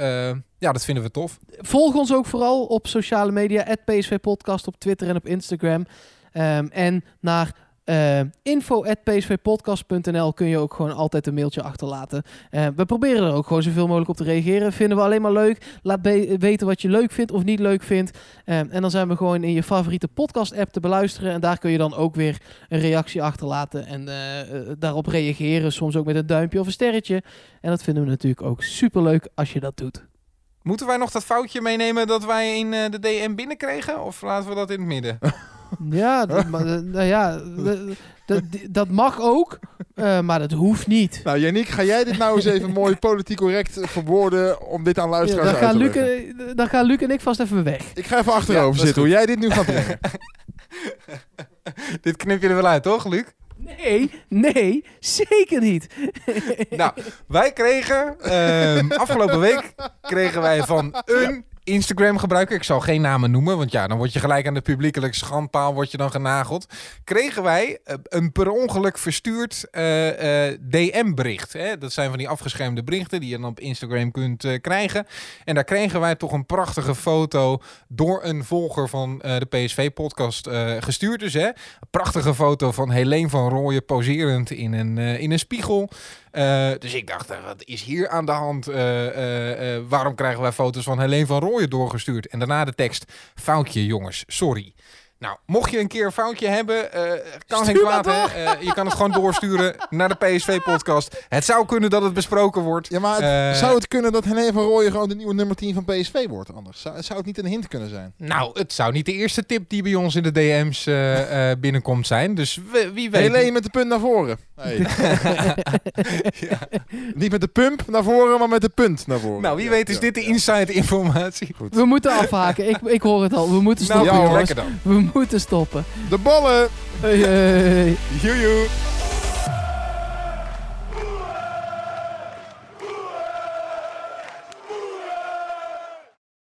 ja, dat vinden we tof. Volg ons ook vooral op sociale media. PSV Podcast op Twitter en op Instagram. Um, en naar uh, info.psvpodcast.nl kun je ook gewoon altijd een mailtje achterlaten. Uh, we proberen er ook gewoon zoveel mogelijk op te reageren. Vinden we alleen maar leuk. Laat weten wat je leuk vindt of niet leuk vindt. Uh, en dan zijn we gewoon in je favoriete podcast-app te beluisteren. En daar kun je dan ook weer een reactie achterlaten. En daarop reageren. Soms ook met een duimpje of een sterretje. En dat vinden we natuurlijk ook super leuk als je dat doet. Moeten wij nog dat foutje meenemen dat wij in de DM binnenkregen? Of laten we dat in het midden? Ja, dat, nou ja, dat, dat mag ook, uh, maar dat hoeft niet. Nou, Yannick, ga jij dit nou eens even mooi politiek correct verwoorden om dit aan luisteraars ja, dan gaan uit te Luc, Dan gaan Luc en ik vast even weg. Ik ga even achterover ja, zitten, hoe jij dit nu gaat brengen. dit knip je er wel uit, toch, Luc? Nee, nee, zeker niet. nou, wij kregen uh, afgelopen week kregen wij van een Instagram gebruiker, ik zal geen namen noemen, want ja, dan word je gelijk aan de publiekelijke schandpaal word je dan genageld. Kregen wij eh, een per ongeluk verstuurd uh, uh, DM-bericht. Dat zijn van die afgeschermde berichten die je dan op Instagram kunt krijgen. En daar kregen wij toch een prachtige foto door een volger van de PSV-podcast gestuurd. Dus hè, een prachtige foto van Helene van Rooyen poserend in een, in een spiegel. Uh, dus ik dacht, wat is hier aan de hand? Uh, waarom krijgen wij foto's van Helene van Rooyen doorgestuurd? En daarna de tekst, foutje jongens, sorry. Nou, mocht je een keer een foutje hebben, uh, kan geen kwaad. Hè? Uh, je kan het gewoon doorsturen naar de PSV-podcast. Het zou kunnen dat het besproken wordt. Ja, maar het, uh, zou het kunnen dat Helene van Rooyen gewoon de nieuwe nummer 10 van PSV wordt anders? Zou, zou, het niet een hint kunnen zijn? Nou, het zou niet de eerste tip die bij ons in de DM's binnenkomt zijn. Dus wie weet. Helene met de punt naar voren. Hey. ja. Niet met de pump naar voren, maar met de punt naar voren. Nou, wie weet is dit de inside informatie. Goed. We moeten afhaken. Ik, ik hoor het al. We moeten stoppen, nou, lekker dan. We moeten stoppen. De ballen! Hey, hey. Joejoe.